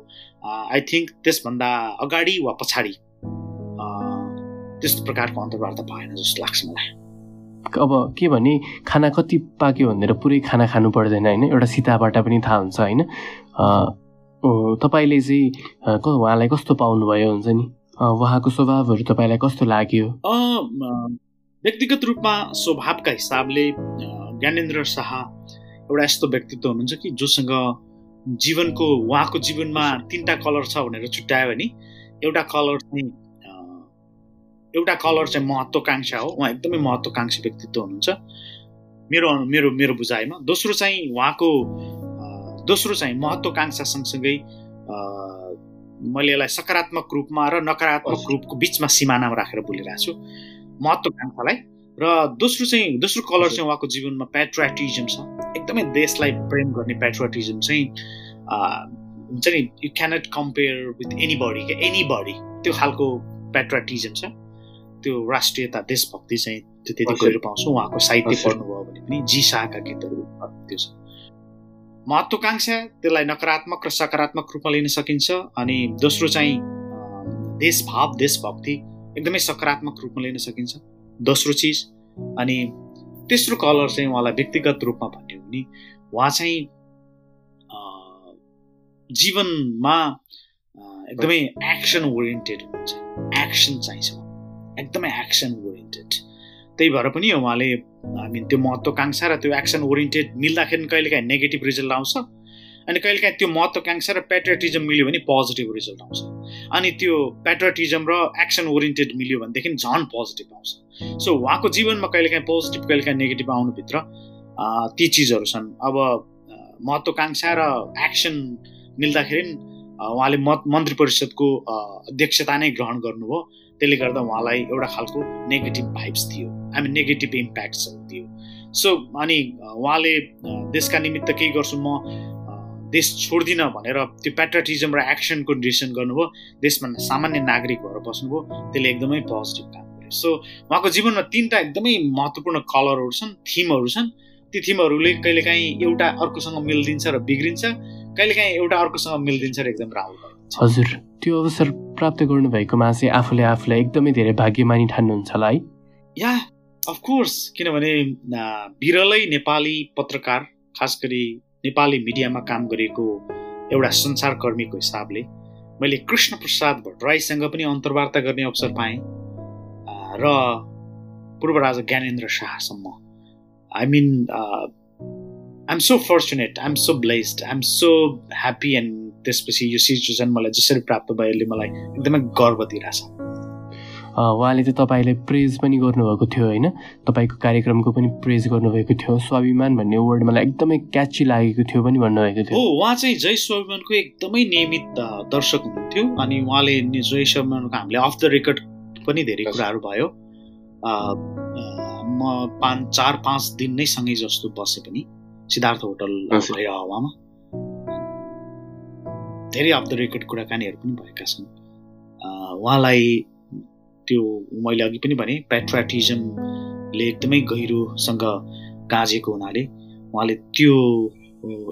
आई थिङ्क त्यसभन्दा अगाडि वा पछाडि त्यस्तो प्रकारको अन्तर्वार्ता भएन जस्तो लाग्छ मलाई। अब के भने खाना कति पाक्यो भनेर पुरै खाना खानु पर्दैन होइन? एउटा सीताबाट पनि थाहा हुन्छ होइन? तपाईँले चाहिँ उहाँलाई कस्तो पाउनुभयो हुन्छ नि? उहाँको स्वभावहरू तपाईँलाई कस्तो लाग्यो? व्यक्तिगत रूपमा स्वभावका हिसाबले ज्ञानेन्द्र शाह एउटा यस्तो व्यक्तित्व हुनुहुन्छ कि जोसँग जीवनको उहाँको जीवनमा तिनवटा कलर छ भनेर छुट्यायो भने एउटा कलर चाहिँ एउटा कलर चाहिँ महत्त्वकाङ्क्षा हो। उहाँ एकदमै महत्त्वकाङ्क्षी व्यक्तित्व हुनुहुन्छ। मेरो मेरो मेरो बुझाइमा। दोस्रो चाहिँ उहाँको दोस्रो चाहिँ महत्त्वकाङ्क्षा सँगसँगै मैले यसलाई सकारात्मक रूपमा र नकारात्मक रूपको बिचमा सिमानामा राखेर बोलिरहेको छु। महत्त्वकाङ्क्षालाई र दोस्रो चाहिँ दोस्रो कलर चाहिँ उहाँको जीवनमा पेट्रोटिजम छ। एकदमै देशलाई प्रेम गर्ने पेट्रोटिजम चाहिँ हुन्छ नि you cannot compare with anybody क्या? एनी बडी त्यो खालको पेट्रोटिजम छ। त्यो राष्ट्रियता देशभक्ति चाहिँ त्यो त्यति गएर पाउँछौँ। उहाँको साहित्य पढ्नुभयो भने पनि जी शाहका गीतहरू त्यो छ। महत्त्वकाङ्क्षा त्यसलाई नकारात्मक र सकारात्मक रूपमा लिन सकिन्छ अनि दोस्रो चाहिँ देशभाव देशभक्ति एकदमै सकारात्मक रूपमा लिन सकिन्छ। दोस्रो चिज अनि तेस्रो कलर चाहिँ उहाँलाई व्यक्तिगत रूपमा भन्यो भने उहाँ चाहिँ जीवनमा एकदमै एक्सन ओरिएन्टेड हुनुहुन्छ। एक्सन चाहिन्छ एकदमै एक्सन ओरिएन्टेड। त्यही भएर पनि उहाँले हामी त्यो महत्त्वकाङ्क्षा र त्यो एक्सन ओरिएन्टेड मिल्दाखेरि कहिलेकाहीँ नेगेटिभ रिजल्ट आउँछ। अनि कहिलेकाहीँ त्यो महत्त्वकाङ्क्षा र पेट्रियटिजम मिल्यो भने पोजिटिभ रिजल्ट आउँछ। अनि त्यो पेट्रियटिजम र एक्सन ओरिएन्टेड मिल्यो भनेदेखि झन् पोजिटिभ आउँछ। सो उहाँको जीवनमा कहिलेकाहीँ पोजिटिभ कहिलेकाहीँ नेगेटिभ आउनुभित्र ती चिजहरू छन्। अब महत्त्वकाङ्क्षा र एक्सन मिल्दाखेरि उहाँले मन्त्री परिषदको अध्यक्षता नै ग्रहण गर्नुभयो। त्यसले गर्दा उहाँलाई एउटा खालको negative vibes I mean negative इम्प्याक्ट्सहरू दियो सो अनि उहाँले देशका निमित्त केही गर्छु म देश छोड्दिनँ भनेर त्यो पेट्रियटिजम र एक्सनको डिसिसन गर्नुभयो। देशमा सामान्य नागरिक भएर बस्नुभयो। त्यसले एकदमै पोजिटिभ काम गर्यो। सो उहाँको जीवनमा तिनवटा एकदमै महत्त्वपूर्ण कलरहरू छन् थिमहरू छन्। ती थिमहरूले कहिलेकाहीँ एउटा अर्कोसँग मिलिदिन्छ र बिग्रिन्छ। कहिलेकाहीँ एउटा अर्कोसँग मिलिदिन्छ र एकदम राम्रो हजुर। त्यो अवसर प्राप्त गर्नुभएकोमा चाहिँ आफूले आफूलाई एकदमै धेरै भाग्यमानी ठान्नुहुन्छ होला है। या अफकोर्स किनभने बिरलै नेपाली पत्रकार खास गरी नेपाली मिडियामा काम गरेको एउटा संसारकर्मीको हिसाबले मैले कृष्ण प्रसाद भट्टराईसँग पनि अन्तर्वार्ता गर्ने अवसर पाएँ र पूर्व राजा Gyanendra शाहसम्म। I mean I am so fortunate I am so blessed I am so happy and त्यसपछि यो सिचुएसन मलाई जसरी प्राप्त भयो यसले मलाई एकदमै गर्व दिइरहेछ। उहाँले चाहिँ तपाईँले प्रेज पनि गर्नुभएको थियो होइन? तपाईँको कार्यक्रमको पनि प्रेज गर्नुभएको थियो। स्वाभिमान भन्ने वर्ड मलाई एकदमै क्याची लागेको थियो पनि भन्नुभएको थियो। हो उहाँ चाहिँ जय स्वाभिमानको एकदमै नियमित दर्शक हुनुहुन्थ्यो अनि उहाँले जय स्वाभिमानको हामीले अफ द रेकर्ड पनि धेरै कुराहरू भयो। म पाँच चार पाँच दिन नै सँगै जस्तो बसे पनि सिद्धार्थ होटल हावामा। धेरै अफ द रेकर्ड कुराकानीहरू पनि भएका छन्। उहाँलाई त्यो मैले अघि पनि भने पेट्राटिजमले एकदमै गहिरोसँग गाँजेको हुनाले उहाँले त्यो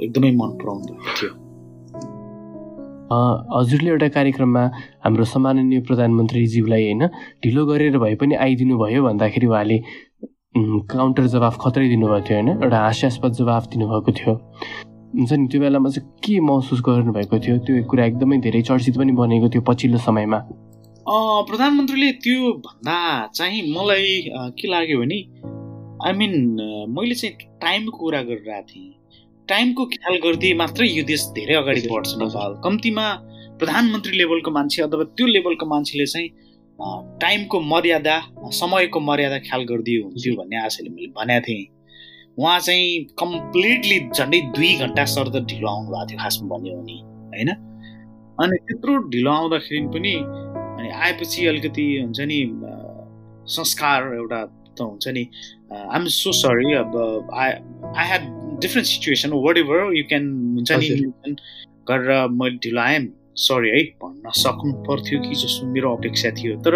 एकदमै मन पराउनु भएको थियो हजुरले एउटा कार्यक्रममा हाम्रो सम्माननीय प्रधानमन्त्रीज्यूलाई होइन ढिलो गरेर भए पनि आइदिनु भयो भन्दाखेरि उहाँले काउन्टर जवाफ खत्रै दिनुभएको थियो होइन एउटा हास्यास्पद जवाफ दिनुभएको थियो। हुन्छ नि त्यो बेलामा चाहिँ के महसुस गर्नुभएको थियो? त्यो कुरा एकदमै धेरै चर्चित पनि बनेको थियो पछिल्लो समयमा। प्रधानमन्त्रीले त्यो भन्दा चाहिँ मलाई के लाग्यो भने आई मिन मैले चाहिँ टाइमको कुरा गरिरहेको थिएँ। टाइमको ख्याल गरिदिए मात्रै यो देश धेरै अगाडि बढ्छ नेपाल। कम्तीमा प्रधानमन्त्री लेभलको मान्छे अथवा त्यो लेभलको मान्छेले चाहिँ टाइमको मर्यादा समयको मर्यादा ख्याल गरिदियो हुन्थ्यो भन्ने आशले मैले भनेको थिएँ। उहाँ चाहिँ कम्प्लिटली झन्डै दुई घन्टा सर त ढिलो आउनु भएको थियो खासमा भन्यो भने होइन? अनि त्यत्रो ढिलो आउँदाखेरि पनि अनि आएपछि अलिकति हुन्छ नि संस्कार एउटा त हुन्छ नि आइएम सो सरी अब I I had different situation whatever you can हुन्छ नि गरेर मैले ढिलो आएँ। सरी है भन्न सक्नु पर्थ्यो कि जस्तो मेरो अपेक्षा थियो। तर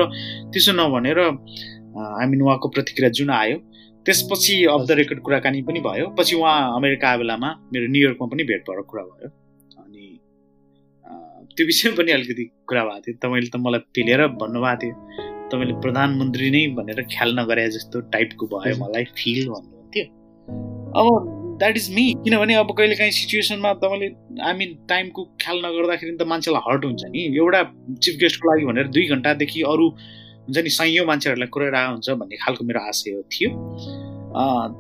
त्यसो नभनेर आई मिन उहाँको प्रतिक्रिया जुन आयो त्यसपछि अफ द रेकर्ड कुराकानी पनि भयो। पछि उहाँ अमेरिका आए बेलामा मेरो न्युयोर्कमा पनि भेट भएर कुरा भयो। त्यो विषयमा पनि अलिकति कुरा भएको थियो। तपाईँले त मलाई पेलेर भन्नुभएको थियो। तपाईँले प्रधानमन्त्री नै भनेर ख्याल नगरे जस्तो टाइपको भयो मलाई फिल भन्नुहुन्थ्यो। अब द्याट इज मी किनभने अब कहिले काहीँ सिचुएसनमा तपाईँले आई मिन टाइमको ख्याल नगर्दाखेरि त मान्छेलाई हर्ट हुन्छ नि। एउटा चिफ गेस्टको लागि भनेर दुई घन्टादेखि अरू हुन्छ नि सयौँ मान्छेहरूलाई कुरा हुन्छ भन्ने खालको मेरो आशय थियो।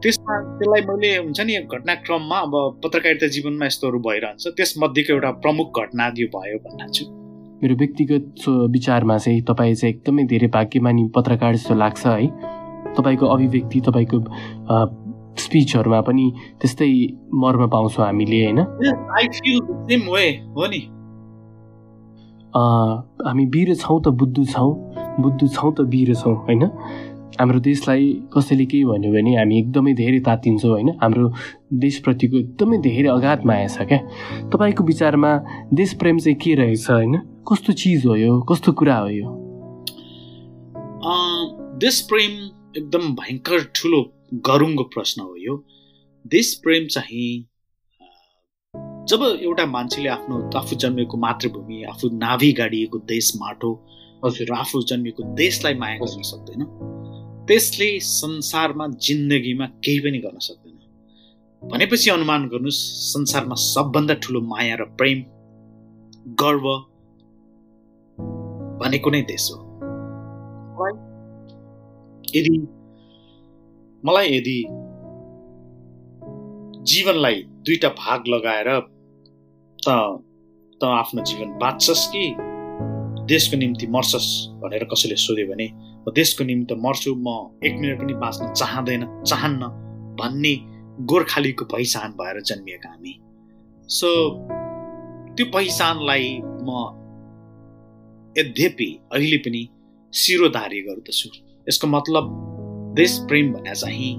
त्यसमा त्यसलाई मैले हुन्छ नि घटनाक्रममा अब पत्रकारिता जीवनमा यस्तोहरू भइरहन्छ त्यसमध्येको एउटा प्रमुख घटना यो भयो भन्न छु। मेरो व्यक्तिगत विचारमा चाहिँ तपाईँ चाहिँ एकदमै धेरै भाग्यमानी पत्रकार जस्तो लाग्छ है। तपाईँको अभिव्यक्ति तपाईँको स्पिचहरूमा पनि त्यस्तै मर्म पाउँछौँ हामीले होइन? हामी वीर छौँ त बुद्धु छौँ। बुद्धु छौँ त वीर छौँ होइन? हाम्रो देशलाई कसैले केही भन्यो भने हामी एकदमै धेरै तातिन्छौँ होइन? हाम्रो देशप्रतिको एकदमै धेरै अगाध माया छ क्या? तपाईँको विचारमा देश प्रेम चाहिँ के रहेछ होइन? कस्तो चिज हो यो कस्तो कुरा हो यो देश प्रेम एकदम भयङ्कर ठुलो गरुङको प्रश्न हो यो। देश प्रेम चाहिँ जब एउटा मान्छेले आफ्नो आफू जन्मेको मातृभूमि आफू नाभि गाडिएको देश माटो र आफू जन्मेको देशलाई माया गर्न सक्दैन। त्यसले संसारमा जिन्दगीमा केही पनि गर्न सक्दैन। भनेपछि अनुमान गर्नुहोस् संसारमा सबभन्दा ठुलो माया र प्रेम गर्व भनेको नै देश हो। यदि मलाई यदि जीवनलाई दुईटा भाग लगाएर त त आफ्नो जीवन बाँच्छस् कि देशको निम्ति मर्छस् भनेर कसैले सोध्यो भने म देशको निम्ति मर्छु म एक मिनट पनि बाँच्न चाहँदैन चाहन्न भन्ने गोर्खालीको पहिचान भएर जन्मिएका हामी। सो त्यो पहिचानलाई म यद्यपि अहिले पनि सिरोधारी गर्दछु। यसको मतलब देश प्रेम भने चाहिँ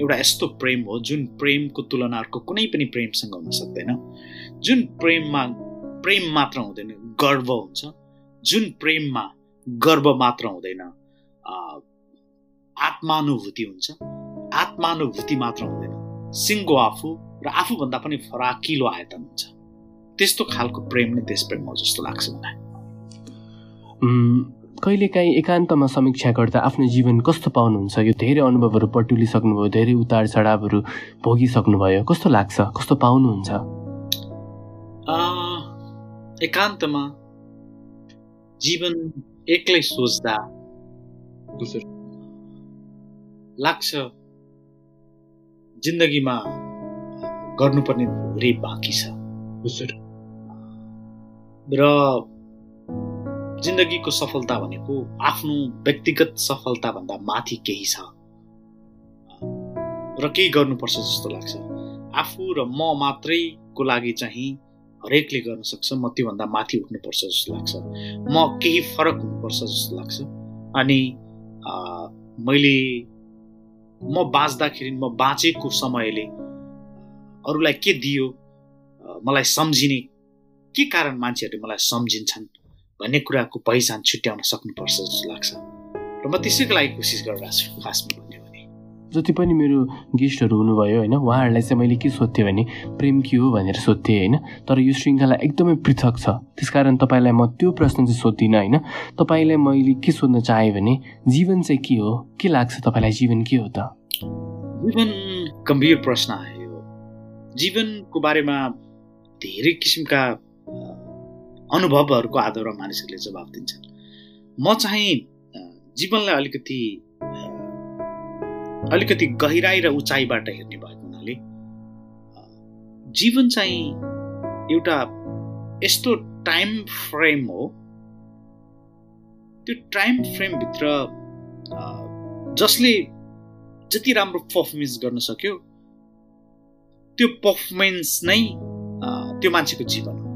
एउटा यस्तो प्रेम हो जुन प्रेमको तुलना अर्को कुनै पनि प्रेमसँग हुन सक्दैन। जुन प्रेममा प्रेम मात्र हुँदैन। गर्व हुन्छ। जुन प्रेममा गर्व मात्र हुँदैन आत्मानुभूति हुन्छ। आत्मानुभूति मात्र हुँदैन। सिङ्गो आफू र आफूभन्दा पनि फराकिलो आयतन हुन्छ। त्यस्तो खालको प्रेम नै देश प्रेम हो जस्तो लाग्छ मलाई। कहिलेकाहीँ एकान्तमा समीक्षा गर्दा आफ्नो जीवन कस्तो पाउनुहुन्छ? यो धेरै अनुभवहरू पटुलिसक्नुभयो धेरै उतार चढावहरू भोगिसक्नुभयो। कस्तो लाग्छ? कस्तो पाउनुहुन्छ? एकान्तमा जीवन एक्लै सोच्दा लाग्छ जिन्दगीमा गर्नुपर्ने धेरै बाँकी छ। र जिन्दगीको सफलता भनेको आफ्नो व्यक्तिगत सफलताभन्दा माथि केही छ। र केही गर्नुपर्छ जस्तो लाग्छ। आफू र म मात्रैको लागि चाहिँ हरेकले गर्न सक्छ म त्योभन्दा माथि उठ्नुपर्छ जस्तो लाग्छ। म केही फरक हुनुपर्छ जस्तो लाग्छ। अनि मैले म बाँच्दाखेरि म बाँचेको समयले अरूलाई के दियो मलाई सम्झिने के कारण मान्छेहरूले मलाई सम्झिन्छन् भन्ने कुराको पहिचान छुट्याउन सक्नुपर्छ जस्तो लाग्छ। र म त्यसैको लागि कोसिस गरिरहेको छु खासमा। जति पनि मेरो गेस्टहरू हुनुभयो होइन उहाँहरूलाई चाहिँ मैले के सोध्थेँ भने प्रेम के हो भनेर सोध्थेँ होइन। तर यो श्रृङ्खला एकदमै पृथक छ। त्यसकारण तपाईँलाई म त्यो प्रश्न चाहिँ सोध्दिनँ होइन। तपाईँलाई मैले के सोध्न चाहेँ भने जीवन चाहिँ के हो? के लाग्छ तपाईँलाई? जीवन के हो त? जीवन गम्भीर प्रश्न आयो। जीवनको बारेमा धेरै किसिमका अनुभवहरूको आधारमा मानिसहरूले जवाब दिन्छन्। म चाहिँ जीवनलाई अलिकति अलिकति गहिराई र उचाइबाट हेर्ने भएको हुनाले जीवन चाहिँ एउटा यस्तो टाइम फ्रेम हो। त्यो टाइम फ्रेमभित्र जसले जति राम्रो पर्फर्मेन्स गर्न सक्यो त्यो पर्फर्मेन्स नै त्यो मान्छेको जीवन हो।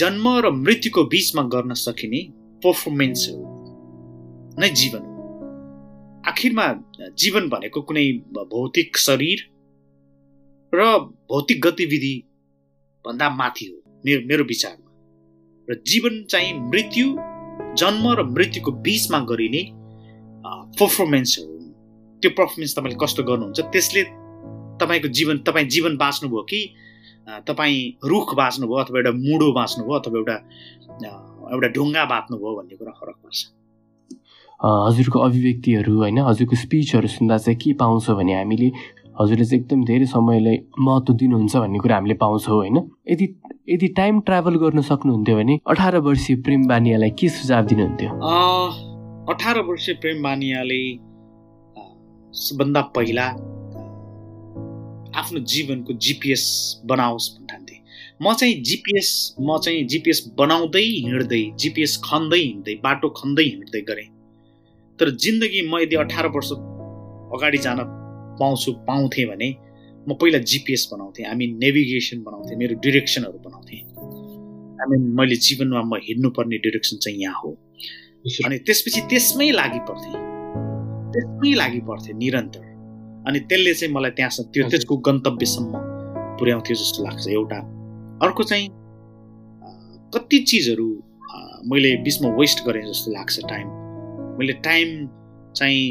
जन्म र मृत्युको बिचमा गर्न सकिने पर्फर्मेन्सहरू नै जीवन हो। आखिरमा जीवन भनेको कुनै भौतिक शरीर र भौतिक गतिविधि भन्दा माथि हो मेरो मेरो विचारमा। र जीवन चाहिँ मृत्यु जन्म र मृत्युको बिचमा गरिने पर्फर्मेन्सहरू त्यो पर्फर्मेन्स तपाईँले कस्तो गर्नुहुन्छ त्यसले तपाईँको जीवन तपाईँ जीवन बाँच्नुभयो कि तपाईँ रुख बाँच्नुभयो अथवा एउटा मुडो बाँच्नुभयो अथवा एउटा एउटा ढुङ्गा बाँच्नुभयो भन्ने कुरा फरक पर्छ। हजुरको अभिव्यक्तिहरू होइन? हजुरको स्पिचहरू सुन्दा चाहिँ के पाउँछौँ भने हामीले हजुरले चाहिँ एकदम धेरै समयलाई महत्त्व दिनुहुन्छ भन्ने कुरा हामीले पाउँछौँ होइन? यदि यदि टाइम ट्राभल गर्न सक्नुहुन्थ्यो भने अठार वर्षीय प्रेम बानियालाई के सुझाव दिनुहुन्थ्यो? अठार वर्षीय प्रेम बानियाले सबभन्दा पहिला आफ्नो जीवनको जिपिएस बनाओस् भन्ठान्थेँ म चाहिँ जिपिएस म चाहिँ जिपिएस बनाउँदै हिँड्दै जिपिएस खन्दै हिँड्दै बाटो खन्दै हिँड्दै गरेँ। तर जिन्दगी म यदि अठार वर्ष अगाडि जान पाउँछु पाउँथेँ भने म पहिला जिपिएस बनाउँथेँ हामी नेभिगेसन बनाउँथेँ मेरो डिरेक्सनहरू बनाउँथेँ। आई मिन मैले जीवनमा म हिँड्नुपर्ने डिरेक्सन चाहिँ यहाँ हो। अनि त्यसपछि त्यसमै लागि पर्थेँ त्यसमै लागि पर्थ्यो निरन्तर। अनि त्यसले चाहिँ मलाई त्यहाँसम्म त्यो त्यसको गन्तव्यसम्म पुर्याउँथ्यो जस्तो लाग्छ एउटा। अर्को चाहिँ कति चिजहरू मैले बिचमा वेस्ट गरेँ जस्तो लाग्छ टाइम मैले टाइम चाहिँ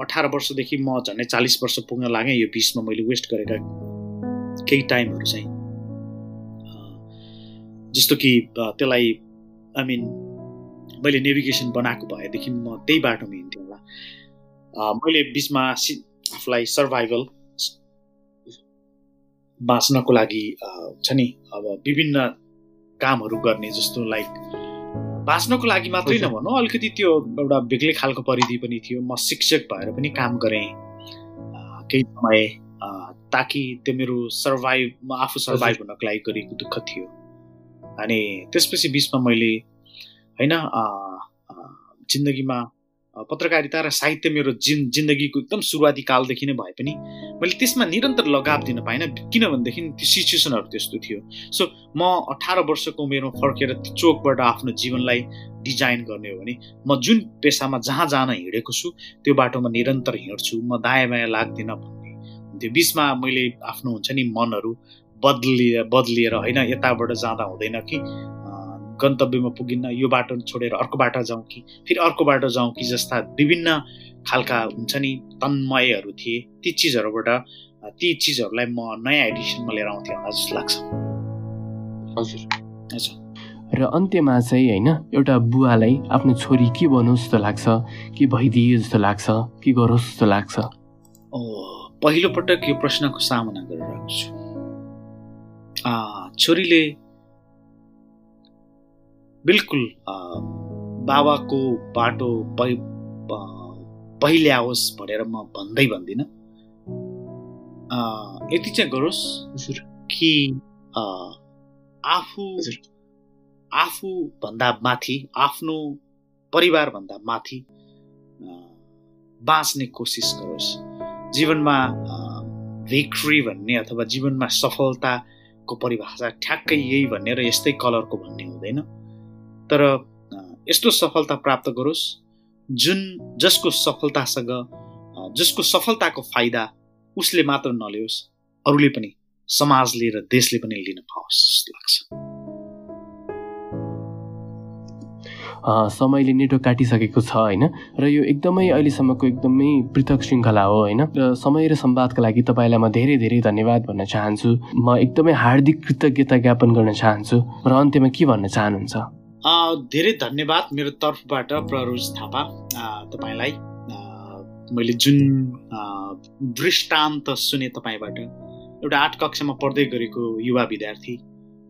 अठार वर्षदेखि म झन्डै चालिस वर्ष पुग्न लागेँ। यो बिचमा मैले वेस्ट गरेका केही टाइमहरू चाहिँ जस्तो कि त्यसलाई आई मिन मैले नेभिगेसन बनाएको भएदेखि म त्यही बाटोमा हिँड्थेँ होला। मैले बिचमा आफूलाई सर्भाइभल बाँच्नको लागि छ नि अब विभिन्न कामहरू गर्ने जस्तो लाइक बाँच्नको लागि मात्रै नभनौँ अलिकति त्यो एउटा बेग्लै खालको परिधि पनि थियो। म शिक्षक भएर पनि काम गरेँ। केही समय ताकि त्यो मेरो सर्भाइभ म आफू सर्भाइभ हुनको लागि गरेको दुःख थियो। अनि त्यसपछि बिचमा मैले होइन जिन्दगीमा पत्रकारिता र साहित्य मेरो जिन जिन्दगीको एकदम सुरुवाती कालदेखि नै भए पनि मैले त्यसमा निरन्तर लगाव दिन पाइनँ किनभनेदेखि त्यो सिचुएसनहरू त्यस्तो थियो। सो म अठार वर्षको उमेरमा फर्केर त्यो चोकबाट आफ्नो जीवनलाई डिजाइन गर्ने हो भने म जुन पेसामा जहाँ जान हिँडेको छु त्यो बाटोमा निरन्तर हिँड्छु म दायाँ बायाँ लाग्दिनँ भन्ने। त्यो बिचमा मैले आफ्नो हुन्छ नि मनहरू बदलिएर बदलिएर होइन यताबाट जाँदा हुँदैन कि गन्तव्यमा पुगिन्न यो बाटो छोडेर अर्को बाटो जाउँ कि? फेरि अर्को बाटो जाउँ कि जस्ता विभिन्न खालका हुन्छ नि तन्मयहरू थिए ती चिजहरूबाट ती चिजहरूलाई म नयाँ एडिसनमा लिएर आउँथेँ होला जस्तो लाग्छ। हजुर। हजुर। र अन्त्यमा चाहिँ होइन एउटा बुवालाई आफ्नो छोरी के बनोस् जस्तो लाग्छ कि भइदिए जस्तो लाग्छ कि गरोस् जस्तो लाग्छ? ओ पहिलोपटक यो प्रश्नको सामना गरिरहेको छु छोरीले बिल्कुल बाबाको बाटो पहिले आओस् भनेर म भन्दै भन्दिनँ। यति चाहिँ गरोस् कि आफू आफूभन्दा माथि आफ्नो परिवारभन्दा माथि बाँच्ने कोसिस गरोस्। जीवनमा भिक्ट्री भन्ने अथवा जीवनमा सफलताको परिभाषा ठ्याक्कै यही भन्ने र यस्तै कलरको भन्ने हुँदैन। तर यस्तो सफलता प्राप्त गरोस् जुन जसको सफलतासँग जसको सफलताको फाइदा उसले मात्र नलियोस् अरूले पनि समाजले र देशले पनि लिन पाओस् जस्तो लाग्छ। समयले नेटो काटिसकेको छ होइन? र यो एकदमै अहिलेसम्मको एकदमै पृथक श्रृङ्खला हो होइन? र समय र संवादका लागि तपाईँलाई म धेरै धेरै धन्यवाद भन्न चाहन्छु। म एकदमै हार्दिक कृतज्ञता ज्ञापन गर्न चाहन्छु। र अन्त्यमा के भन्न चाहनुहुन्छ? धेरै धन्यवाद मेरो तर्फबाट प्ररोज थापा। तपाईँलाई मैले जुन दृष्टान्त सुने तपाईँबाट एउटा आठ कक्षामा पढ्दै गरेको युवा विद्यार्थी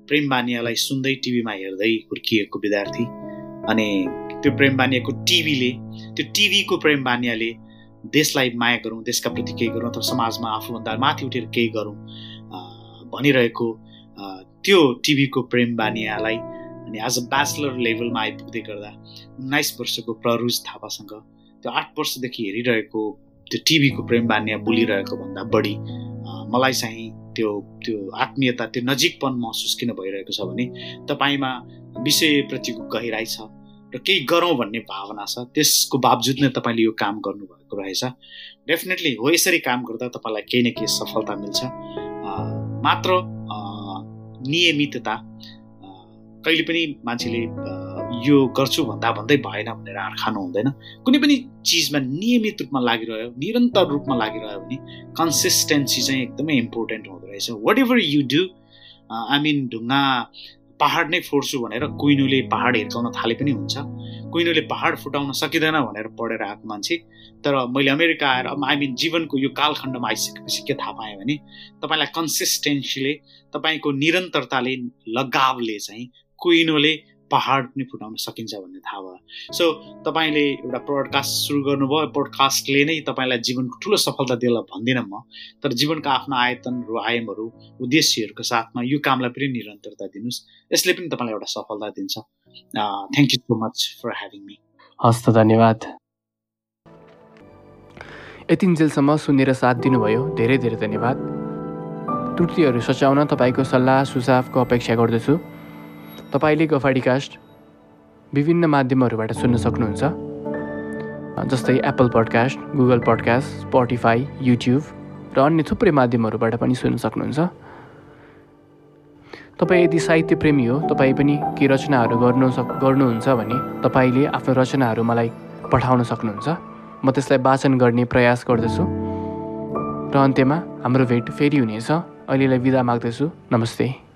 प्रेम बानियालाई सुन्दै टिभीमा हेर्दै हुर्किएको विद्यार्थी अनि त्यो प्रेम बानियाको टिभीले त्यो टिभीको प्रेम बानियाले देशलाई माया गरौँ देशका प्रति केही गरौँ अथवा समाजमा आफूभन्दा माथि उठेर केही गरौँ भनिरहेको त्यो टिभीको प्रेम बानियालाई अनि आज ब्याचलर लेभलमा आइपुग्दै गर्दा उन्नाइस वर्षको प्ररुज थापासँग त्यो आठ वर्षदेखि हेरिरहेको त्यो टिभीको प्रेम बान्य बोलिरहेको भन्दा बढी मलाई चाहिँ त्यो त्यो आत्मीयता त्यो नजिकपन महसुस किन भइरहेको छ भने तपाईँमा विषयप्रतिको गहिराई छ र केही गरौँ भन्ने भावना छ। त्यसको बावजुद नै तपाईँले यो काम गर्नुभएको रहेछ। डेफिनेटली हो यसरी काम गर्दा तपाईँलाई केही न केही सफलता मिल्छ। मात्र नियमितता कहिले पनि मान्छेले यो गर्छु भन्दा भन्दै भएन भनेर हार खानु हुँदैन। कुनै पनि चिजमा नियमित रूपमा लागिरह्यो निरन्तर रूपमा लागिरह्यो भने कन्सिस्टेन्सी चाहिँ एकदमै इम्पोर्टेन्ट हुँदो रहेछ। Whatever you do I mean ढुङ्गा पहाड नै फोड्छु भनेर कुइनुले पहाड हिर्काउन थाले पनि हुन्छ। कुइनुले पहाड फुटाउन सकिँदैन भनेर पढेर आएको मान्छे। तर मैले अमेरिका आएर आई मिन जीवनको यो कालखण्डमा आइसकेपछि के थाहा पाएँ भने तपाईँलाई कन्सिस्टेन्सीले तपाईँको निरन्तरताले लगावले चाहिँ कुइनोले पहाड पनि फुटाउन सकिन्छ भन्ने थाहा भयो। सो तपाईँले एउटा पोडकास्ट सुरु गर्नुभयो। पोडकास्टले नै तपाईँलाई जीवनको ठुलो सफलता दिएला भन्दिनँ म। तर जीवनका आफ्ना आयतनहरू आयामहरू उद्देश्यहरूको साथमा यो कामलाई पनि निरन्तरता दिनुहोस्। यसले पनि तपाईँलाई एउटा सफलता दिन्छ। Thank you so much for having me हस् त धन्यवाद। यतिन्जेलसम्म सुनेर साथ दिनुभयो। धेरै धेरै धन्यवाद। त्रुटिहरू सच्याउन तपाईँको सल्लाह सुझावको अपेक्षा गर्दछु। तपाईँले गफाडीकास्ट विभिन्न माध्यमहरूबाट सुन्न सक्नुहुन्छ। जस्तै Apple podcast Google podcast Spotify YouTube र अन्य थुप्रै माध्यमहरूबाट पनि सुन्न सक्नुहुन्छ। तपाईँ यदि साहित्य प्रेमी हो तपाईँ पनि केही रचनाहरू गर्नु सक गर्नुहुन्छ भने तपाईँले आफ्नो रचनाहरू मलाई पठाउन सक्नुहुन्छ। म त्यसलाई वाचन गर्ने प्रयास गर्दछु। र अन्त्यमा हाम्रो भेट फेरि हुनेछ। अहिलेलाई विदा माग्दछु। नमस्ते।